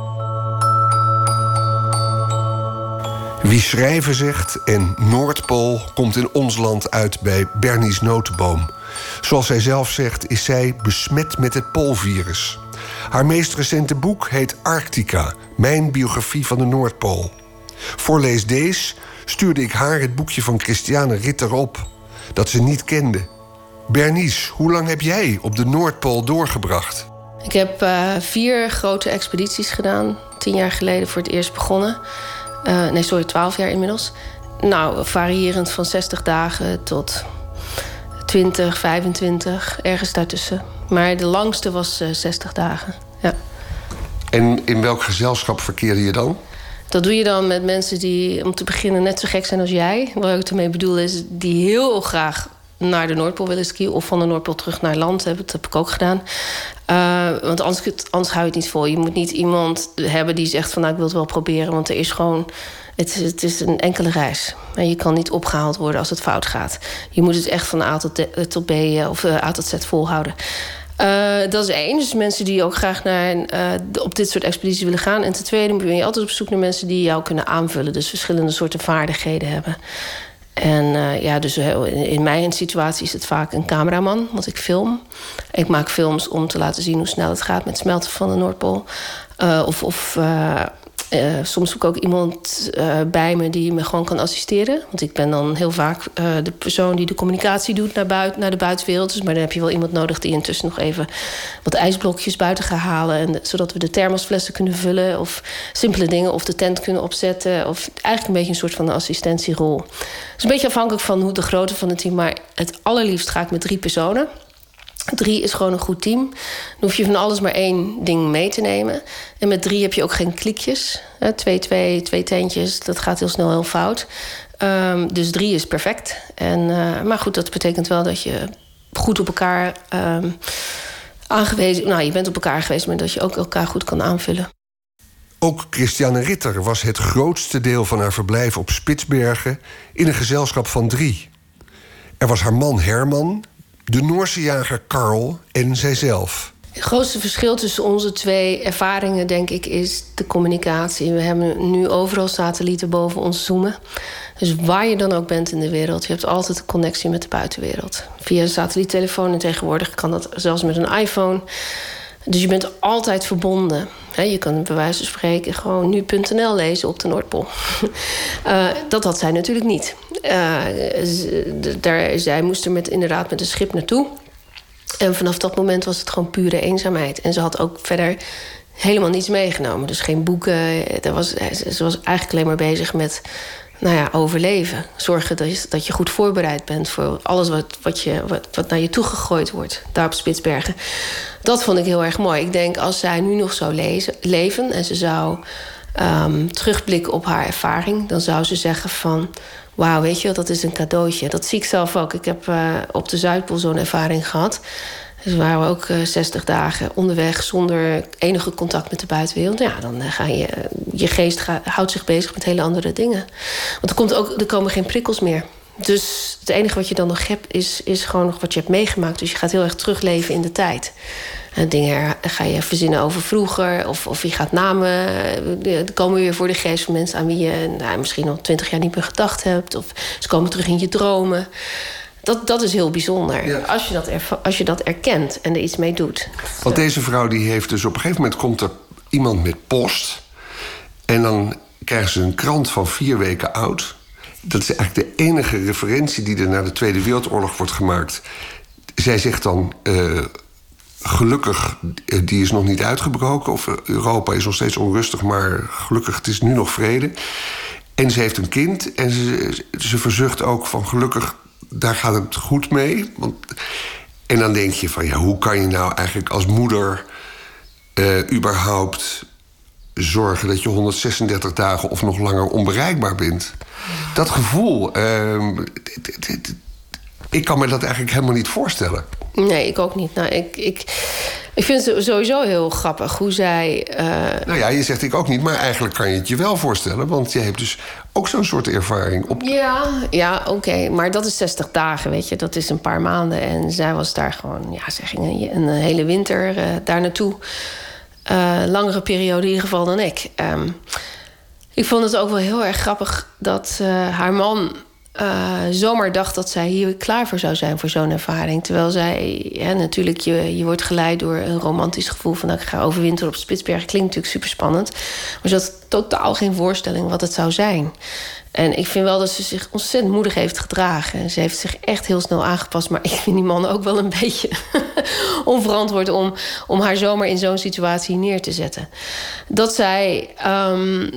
Wie schrijven zegt en Noordpool komt in ons land uit bij Bernice Notenboom. Zoals zij zelf zegt, is zij besmet met het poolvirus. Haar meest recente boek heet Arctica, mijn biografie van de Noordpool. Voor Lees stuurde ik haar het boekje van Christiane Ritter op, dat ze niet kende. Bernice, hoe lang heb jij op de Noordpool doorgebracht? Ik heb eh, vier grote expedities gedaan. Tien jaar geleden voor het eerst begonnen. Eh, nee, sorry, twaalf jaar inmiddels. Nou, variërend van 60 dagen tot 20, 25, ergens daartussen. Maar de langste was eh, 60 dagen. Ja. En in welk gezelschap verkeerde je dan? Dat doe je dan met mensen die, om te beginnen, net zo gek zijn als jij. Wat ik ermee bedoel is, die heel graag naar de Noordpool willen skiën... of van de Noordpool terug naar land. Dat heb ik ook gedaan. Uh, want anders, anders hou je het niet vol. Je moet niet iemand hebben die zegt van... nou, ik wil het wel proberen, want er is gewoon... Het is, het is een enkele reis. En je kan niet opgehaald worden als het fout gaat. Je moet het echt van A tot, tot B of uh, A tot Z volhouden. Dat is één. Dus mensen die ook graag naar, op dit soort expedities willen gaan. En ten tweede ben je altijd op zoek naar mensen die jou kunnen aanvullen. Dus verschillende soorten vaardigheden hebben. En uh, ja, dus in, in mijn situatie is het vaak een cameraman, want ik film. Ik maak films om te laten zien hoe snel het gaat met smelten van de Noordpool. of of uh, soms zoek ik ook iemand uh, bij me die me gewoon kan assisteren. Want ik ben dan heel vaak uh, de persoon die de communicatie doet naar, buiten, naar de buitenwereld. Dus, maar dan heb je wel iemand nodig die intussen nog even wat ijsblokjes buiten gaat halen. En, zodat we de thermosflessen kunnen vullen. Of simpele dingen. Of de tent kunnen opzetten. Of eigenlijk een beetje een soort van een assistentierol. Het is een beetje afhankelijk van hoe de grootte van het team. Maar het allerliefst ga ik met drie personen. Drie is gewoon een goed team. Dan hoef je van alles maar één ding mee te nemen. En met drie heb je ook geen klikjes. Twee, twee, twee tentjes, dat gaat heel snel heel fout. Um, dus drie is perfect. En, uh, maar goed, dat betekent wel dat je goed op elkaar um, aangewezen... Nou, je bent op elkaar geweest, maar dat je ook elkaar goed kan aanvullen. Ook Christiane Ritter was het grootste deel van haar verblijf op Spitsbergen... in een gezelschap van drie. Er was haar man Herman, de Noorse jager Karl en zijzelf. Het grootste verschil tussen onze twee ervaringen, denk ik, is de communicatie. We hebben nu overal satellieten boven ons zoomen. Dus waar je dan ook bent in de wereld, je hebt altijd een connectie met de buitenwereld. Via een satelliettelefoon en tegenwoordig kan dat zelfs met een iPhone. Dus je bent altijd verbonden. Je kan bij wijze van spreken gewoon nu.nl lezen op de Noordpool. uh, dat had zij natuurlijk niet. Uh, daar, zij moest er met, inderdaad met een schip naartoe. En vanaf dat moment was het gewoon pure eenzaamheid. En ze had ook verder helemaal niets meegenomen. Dus geen boeken. Er was, ze was eigenlijk alleen maar bezig met nou ja, overleven. Zorgen dat je, dat je goed voorbereid bent voor alles wat, wat, je, wat, wat naar je toe gegooid wordt. Daar op Spitsbergen. Dat vond ik heel erg mooi. Ik denk als zij nu nog zou lezen, leven en ze zou um, terugblikken op haar ervaring, dan zou ze zeggen van. Wauw, weet je, dat is een cadeautje. Dat zie ik zelf ook. Ik heb uh, op de Zuidpool zo'n ervaring gehad. Dus waren we ook uh, 60 dagen onderweg zonder enige contact met de buitenwereld. Ja, dan uh, ga je, je geest houdt zich bezig met hele andere dingen. Want er, komt ook, er komen geen prikkels meer. Dus het enige wat je dan nog hebt, is, is gewoon nog wat je hebt meegemaakt. Dus je gaat heel erg terugleven in de tijd. En dingen ga je verzinnen over vroeger. Of, of je gaat namen. Er komen weer voor de geest van mensen aan wie je nou, misschien al twintig jaar niet meer gedacht hebt. Of ze komen terug in je dromen. Dat, dat is heel bijzonder. Ja. Als, je dat als je dat erkent en er iets mee doet. Want deze vrouw die heeft dus op een gegeven moment komt er iemand met post. En dan krijgen ze een krant van vier weken oud. Dat is eigenlijk de enige referentie die er naar de Tweede Wereldoorlog wordt gemaakt. Zij zegt dan. Uh, gelukkig, eh, die is nog niet uitgebroken. Of Europa is nog steeds onrustig, maar gelukkig, het is nu nog vrede. En ze heeft een kind en ze, ze verzucht ook van gelukkig, daar gaat het goed mee. Want, en dan denk je van ja, hoe kan je nou eigenlijk als moeder uh, überhaupt zorgen dat je 136 dagen of nog langer onbereikbaar bent? Dat gevoel, uh, ik kan me dat eigenlijk helemaal niet voorstellen. Nee, ik ook niet. Nou, ik, ik, ik vind het sowieso heel grappig hoe zij. Uh... Nou ja, je zegt ik ook niet, maar eigenlijk kan je het je wel voorstellen. Want je hebt dus ook zo'n soort ervaring. Op... Ja, ja oké. Maar dat is 60 dagen, weet je. Dat is een paar maanden. En zij was daar gewoon. Ja, ze ging een, een hele winter uh, daar naartoe. Uh, langere periode in ieder geval dan ik. Um, ik vond het ook wel heel erg grappig dat haar man uh, zomaar dacht dat zij hier klaar voor zou zijn voor zo'n ervaring. Terwijl zij, ja, natuurlijk, je, je wordt geleid door een romantisch gevoel van dat ik ga overwinteren op Spitsbergen. Klinkt natuurlijk super spannend. Maar ze had totaal geen voorstelling wat het zou zijn. En ik vind wel dat ze zich ontzettend moedig heeft gedragen. Ze heeft zich echt heel snel aangepast. Maar ik vind die man ook wel een beetje onverantwoord om, om haar zomaar in zo'n situatie neer te zetten. Dat zij, um,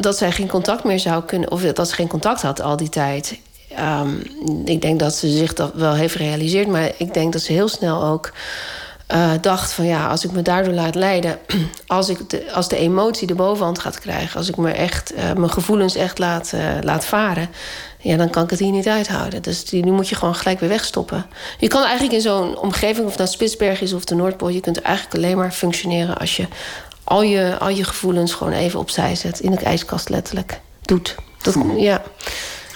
dat zij geen contact meer zou kunnen, of dat ze geen contact had al die tijd. Um, ik denk dat ze zich dat wel heeft gerealiseerd. Maar ik denk dat ze heel snel ook uh, dacht van ja, als ik me daardoor laat leiden, als, ik de, als de emotie de bovenhand gaat krijgen, als ik me echt, uh, mijn gevoelens echt laat, uh, laat varen, ja, dan kan ik het hier niet uithouden. Dus die, die moet je gewoon gelijk weer wegstoppen. Je kan eigenlijk in zo'n omgeving, of dat Spitsberg is of de Noordpool, je kunt eigenlijk alleen maar functioneren als je al je, al je gevoelens gewoon even opzij zet, in de ijskast letterlijk doet. Dat, ja.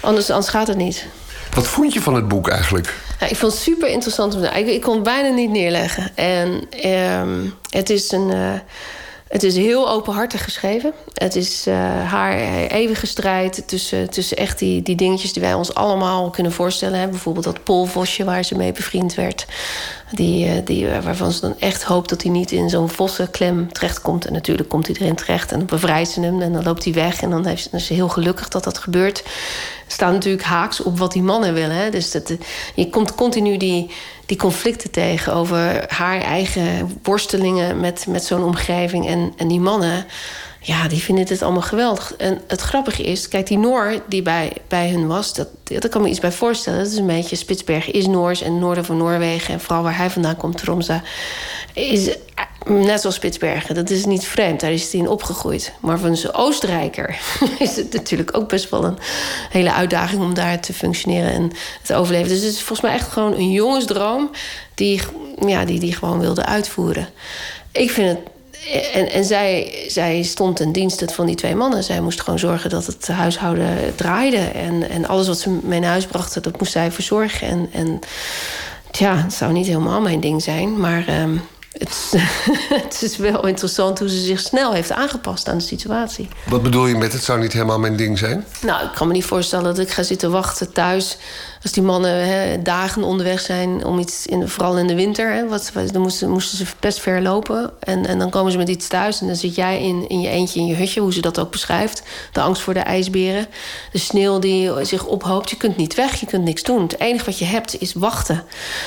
anders, anders gaat het niet. Wat vond je van het boek eigenlijk? Ik vond het super interessant. Ik, ik kon het bijna niet neerleggen. En um, het is een. Uh, het is heel openhartig geschreven. Het is uh, haar eeuwige strijd tussen, tussen echt die, die dingetjes die wij ons allemaal kunnen voorstellen. Hè? Bijvoorbeeld dat polvosje waar ze mee bevriend werd. Die, uh, die, waarvan ze dan echt hoopt dat hij niet in zo'n vossenklem terechtkomt. En natuurlijk komt hij erin terecht en dan ze hem. En dan loopt hij weg en dan, dan is ze heel gelukkig dat dat gebeurt staat natuurlijk haaks op wat die mannen willen. Hè? Dus dat, je komt continu die, die conflicten tegen over haar eigen worstelingen met, met zo'n omgeving. En, en die mannen, ja, die vinden het allemaal geweldig. En het grappige is, kijk, die Noor die bij, bij hun was, dat, dat kan me iets bij voorstellen. Dat is een beetje, Spitsbergen is Noors en noorden van Noorwegen. En vooral waar hij vandaan komt, Tromsa, is Net zoals Spitsbergen, dat is niet vreemd, daar is hij in opgegroeid. Maar voor een Oostenrijker is het natuurlijk ook best wel een hele uitdaging om daar te functioneren en te overleven. Dus het is volgens mij echt gewoon een jongensdroom die, ja, die, die gewoon wilde uitvoeren. Ik vind het. En, en zij, zij stond ten dienste van die twee mannen. Zij moest gewoon zorgen dat het huishouden draaide. En, en alles wat ze mee naar huis brachten, dat moest zij verzorgen. En, en ja, het zou niet helemaal mijn ding zijn, maar. Um, het, het, is wel interessant hoe ze zich snel heeft aangepast aan de situatie. Wat bedoel je met het zou niet helemaal mijn ding zijn? Nou, ik kan me niet voorstellen dat ik ga zitten wachten thuis als die mannen hè, dagen onderweg zijn om iets, in, vooral in de winter, hè, wat, dan moesten, moesten ze best ver lopen. En, en dan komen ze met iets thuis en dan zit jij in, in je eentje in je hutje, hoe ze dat ook beschrijft. De angst voor de ijsberen, de sneeuw die zich ophoopt. Je kunt niet weg, je kunt niks doen. Het enige wat je hebt is wachten.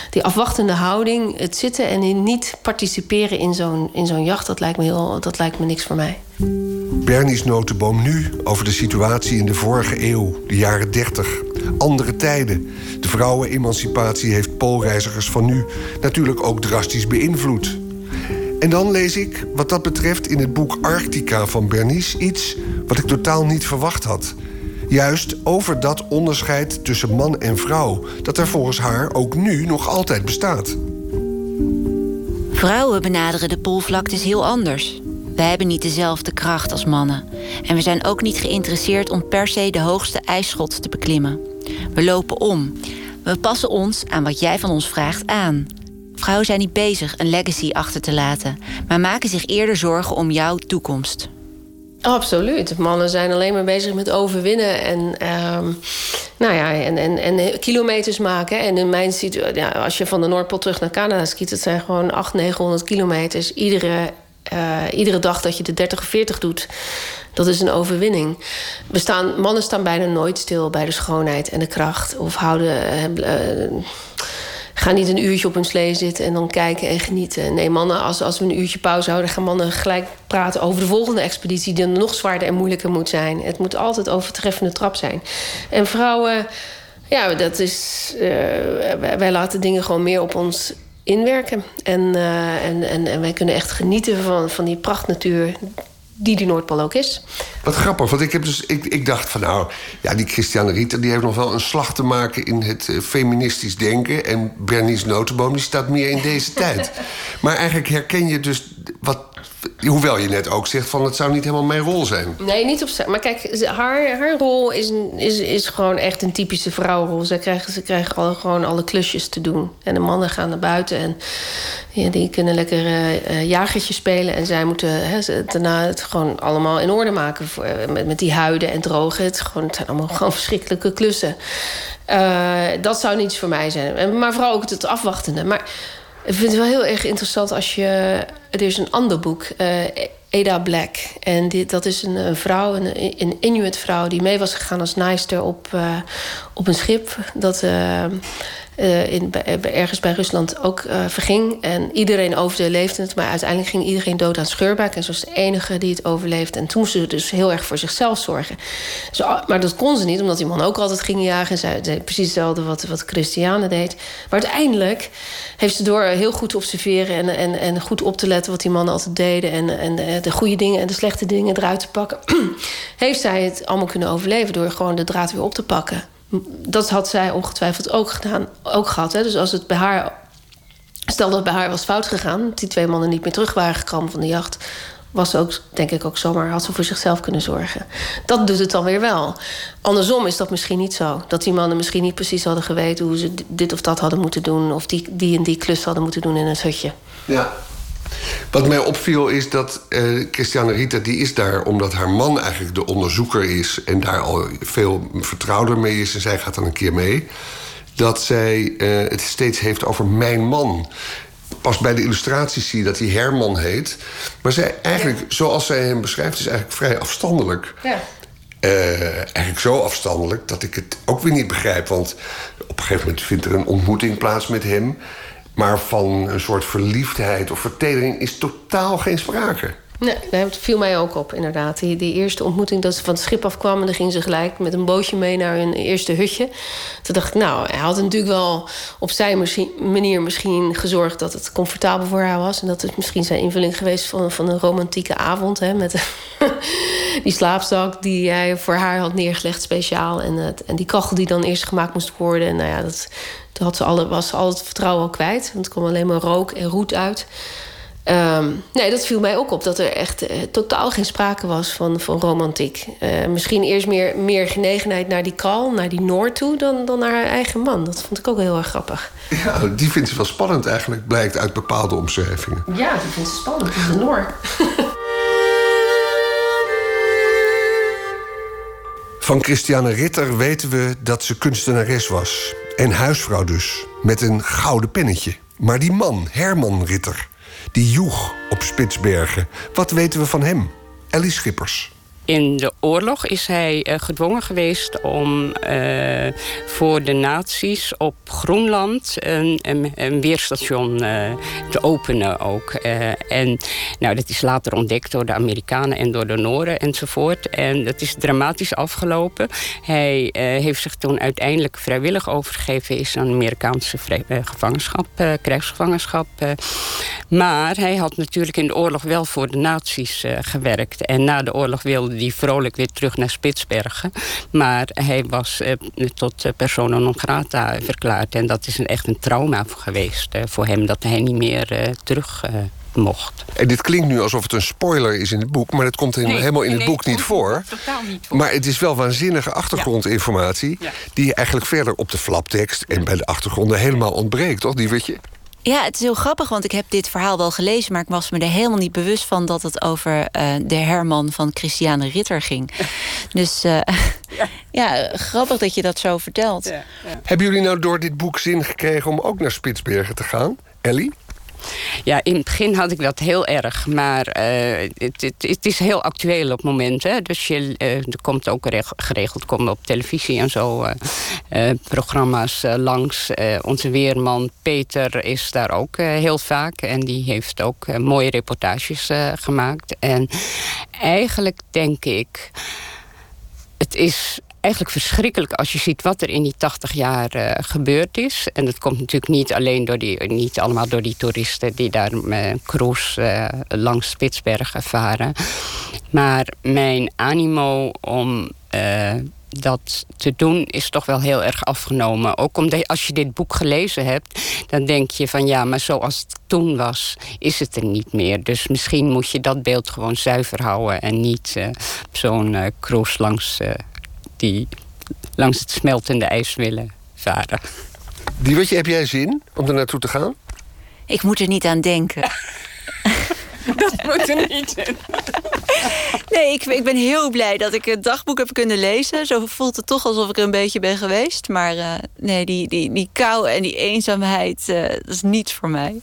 Die afwachtende houding, het zitten en niet participeren in zo'n zo'n jacht, dat lijkt, me heel, dat lijkt me niks voor mij. Bernie's notenboom nu over de situatie in de vorige eeuw, de jaren 30. Andere tijden. De vrouwenemancipatie heeft poolreizigers van nu natuurlijk ook drastisch beïnvloed. En dan lees ik, wat dat betreft, in het boek Arctica van Bernice iets wat ik totaal niet verwacht had. Juist over dat onderscheid tussen man en vrouw, dat er volgens haar ook nu nog altijd bestaat. Vrouwen benaderen de poolvlaktes heel anders. We hebben niet dezelfde kracht als mannen. En we zijn ook niet geïnteresseerd om per se de hoogste ijsschot te beklimmen. We lopen om. We passen ons aan wat jij van ons vraagt aan. Vrouwen zijn niet bezig een legacy achter te laten, maar maken zich eerder zorgen om jouw toekomst. Absoluut. Mannen zijn alleen maar bezig met overwinnen en, um, nou ja, en, en, en kilometers maken. En in mijn situatie, ja, als je van de Noordpool terug naar Canada skiet, het zijn gewoon 800, 900 kilometers. Iedere uh, iedere dag dat je de 30 of 40 doet, dat is een overwinning. We staan, mannen staan bijna nooit stil bij de schoonheid en de kracht. Of houden, uh, gaan niet een uurtje op hun slee zitten en dan kijken en genieten. Nee, mannen, als, als we een uurtje pauze houden, gaan mannen gelijk praten over de volgende expeditie, die nog zwaarder en moeilijker moet zijn. Het moet altijd overtreffende trap zijn. En vrouwen, ja, dat is. Wij laten dingen gewoon meer op ons inwerken. En, uh, en, en, en wij kunnen echt genieten van, van die prachtnatuur die die Noordpool ook is. Wat grappig, want ik, heb dus, ik, ik dacht van nou... ja, die Christiane Rieter die heeft nog wel een slag te maken... in het uh, feministisch denken. En Bernice Notenboom die staat meer in deze tijd. Maar eigenlijk herken je dus wat... Hoewel je net ook zegt van het zou niet helemaal mijn rol zijn. Nee, niet op Maar kijk, haar, haar rol is, is, is gewoon echt een typische vrouwenrol. Ze krijgen, ze krijgen al, gewoon alle klusjes te doen. En de mannen gaan naar buiten en ja, die kunnen lekker uh, jagertje spelen. En zij moeten hè, daarna het gewoon allemaal in orde maken. Voor, met, met die huiden en drogen. Het, gewoon, het zijn allemaal gewoon verschrikkelijke klussen. Dat zou niets voor mij zijn. Maar vooral ook het afwachtende. Maar ik vind het wel heel erg interessant als je... Er is een ander boek, uh, Ada Black. En dat is een, vrouw, een, een Inuit vrouw... die mee was gegaan als naaister op, uh, op een schip... dat uh, uh, in, ergens bij Rusland ook uh, verging. En iedereen overleefde het, maar uiteindelijk ging iedereen dood aan scheurbuik. En ze was de enige die het overleefde. En toen moest ze dus heel erg voor zichzelf zorgen. Zo, maar dat kon ze niet, omdat die man ook altijd ging jagen. En deed precies hetzelfde wat, wat Christiane deed. Maar uiteindelijk heeft ze door heel goed te observeren... en, en, en goed op te letten wat die mannen altijd deden... en, en de, de goede dingen en de slechte dingen eruit te pakken... heeft zij het allemaal kunnen overleven... door gewoon de draad weer op te pakken dat had zij ongetwijfeld ook gedaan, ook gehad. Hè? Dus als het bij haar. Stel dat bij haar was fout gegaan, die twee mannen niet meer terug waren gekomen van de jacht, was ze ook, denk ik, ook zomaar had ze voor zichzelf kunnen zorgen. Dat doet het dan weer wel. Andersom is dat misschien niet zo. Dat die mannen misschien niet precies hadden geweten hoe ze dit of dat hadden moeten doen, of die, die en die klus hadden moeten doen in het hutje. Ja, wat mij opviel is dat uh, Christiane Rita die is daar omdat haar man eigenlijk de onderzoeker is en daar al veel vertrouwder mee is en zij gaat dan een keer mee. Dat zij uh, het steeds heeft over mijn man. Pas bij de illustraties zie je dat hij Herman heet. Maar zij eigenlijk, ja. zoals zij hem beschrijft, is eigenlijk vrij afstandelijk. Ja. Uh, eigenlijk zo afstandelijk dat ik het ook weer niet begrijp. Want op een gegeven moment vindt er een ontmoeting plaats met hem. Maar van een soort verliefdheid of vertedering is totaal geen sprake. Nee, dat viel mij ook op, inderdaad. Die, eerste ontmoeting dat ze van het schip afkwamen... dan ging ze gelijk met een bootje mee naar hun eerste hutje. Toen dacht ik, nou, hij had natuurlijk wel op zijn manier misschien gezorgd... dat het comfortabel voor haar was. En dat is misschien zijn invulling geweest van, van een romantieke avond... Hè, met die slaapzak die hij voor haar had neergelegd speciaal. En, het, en die kachel die dan eerst gemaakt moest worden. En nou ja, dat, toen had ze alle, was al het vertrouwen al kwijt. Want er kwam alleen maar rook en roet uit. Um, nee, dat viel mij ook op. Dat er echt uh, totaal geen sprake was van, van romantiek. Uh, misschien eerst meer, meer genegenheid naar die Kal, naar die Noor toe... Dan, dan naar haar eigen man. Dat vond ik ook heel erg grappig. Ja, die vindt ze wel spannend eigenlijk, blijkt uit bepaalde omschrijvingen. Ja, die vindt ze spannend, de Noor. Van Christiane Ritter weten we dat ze kunstenares was. En huisvrouw dus, met een gouden pennetje. Maar die man, Herman Ritter, die joeg op Spitsbergen. Wat weten we van hem? Ellie Schippers. In de oorlog is hij uh, gedwongen geweest om uh, voor de nazi's op Groenland een, een, weerstation uh, te openen ook. en nou, dat is later ontdekt door de Amerikanen en door de Noren enzovoort. En dat is dramatisch afgelopen. Hij heeft zich toen uiteindelijk vrijwillig overgegeven... is aan Amerikaanse gevangenschap, krijgsgevangenschap. maar hij had natuurlijk in de oorlog wel voor de nazi's gewerkt. En na de oorlog wilde die vrolijk weer terug naar Spitsbergen. Maar hij was uh, tot uh, persona non grata verklaard. En dat is een, echt een trauma geweest uh, voor hem... dat hij niet meer terug mocht. En dit klinkt nu alsof het een spoiler is in het boek... maar dat komt nee, helemaal in nee, het boek niet voor. Totaal niet voor. Maar het is wel waanzinnige achtergrondinformatie... Ja. die eigenlijk verder op de flaptekst en bij de achtergronden helemaal ontbreekt, toch, Diewertje? Ja, het is heel grappig, want ik heb dit verhaal wel gelezen... maar ik was me er helemaal niet bewust van... dat het over uh, de Herman van Christiane Ritter ging. Dus uh, ja. ja. grappig dat je dat zo vertelt. Ja, Hebben jullie nou door dit boek zin gekregen... om ook naar Spitsbergen te gaan, Ellie? Ja, in het begin had ik dat heel erg. Maar eh, het, het, is heel actueel op het moment. Dus je, eh, er komt ook reg- geregeld komen op televisie en zo eh, programma's langs. Onze weerman Peter is daar ook heel vaak. En die heeft ook mooie reportages gemaakt. En eigenlijk denk ik... Het is eigenlijk verschrikkelijk als je ziet wat er in die 80 jaar eh, gebeurd is. En dat komt natuurlijk niet alleen door die, niet allemaal door die toeristen die daar een cruise eh, langs Spitsbergen varen. Maar mijn animo om eh, dat te doen is toch wel heel erg afgenomen. Ook omdat als je dit boek gelezen hebt, dan denk je van ja, maar zoals het toen was, is het er niet meer. Dus misschien moet je dat beeld gewoon zuiver houden en niet eh, op zo'n eh, cruise langs, eh, die, langs het smeltende ijs willen varen. Die, weet je, heb jij zin om er naartoe te gaan? Ik moet er niet aan denken. dat moet er niet in. Nee, ik, ik ben heel blij dat ik het dagboek heb kunnen lezen. Zo voelt het toch alsof ik er een beetje ben geweest. Maar eh, nee, die, die, die kou en die eenzaamheid, eh, dat is niets voor mij.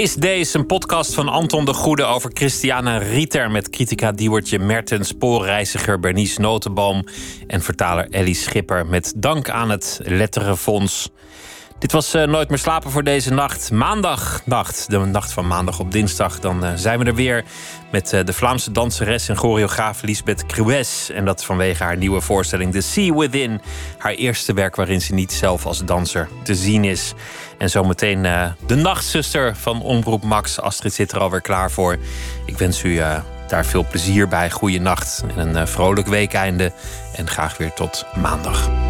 Lees deze, een podcast van Anton de Goede over Christiana Rieter... met critica Diewertje Mertens, spoorreiziger Bernice Notenboom... en vertaler Ellie Schipper met dank aan het Letterenfonds. Dit was eh, Nooit meer slapen voor deze nacht. Maandagnacht, de nacht van maandag op dinsdag. Dan eh, zijn we er weer met eh, de Vlaamse danseres en choreograaf Lisbeth Crues. En dat vanwege haar nieuwe voorstelling The Sea Within. Haar eerste werk waarin ze niet zelf als danser te zien is. En zometeen de nachtzuster van Omroep Max. Astrid zit er alweer klaar voor. Ik wens u daar veel plezier bij. Goeie nacht en een vrolijk weekeinde. En graag weer tot maandag.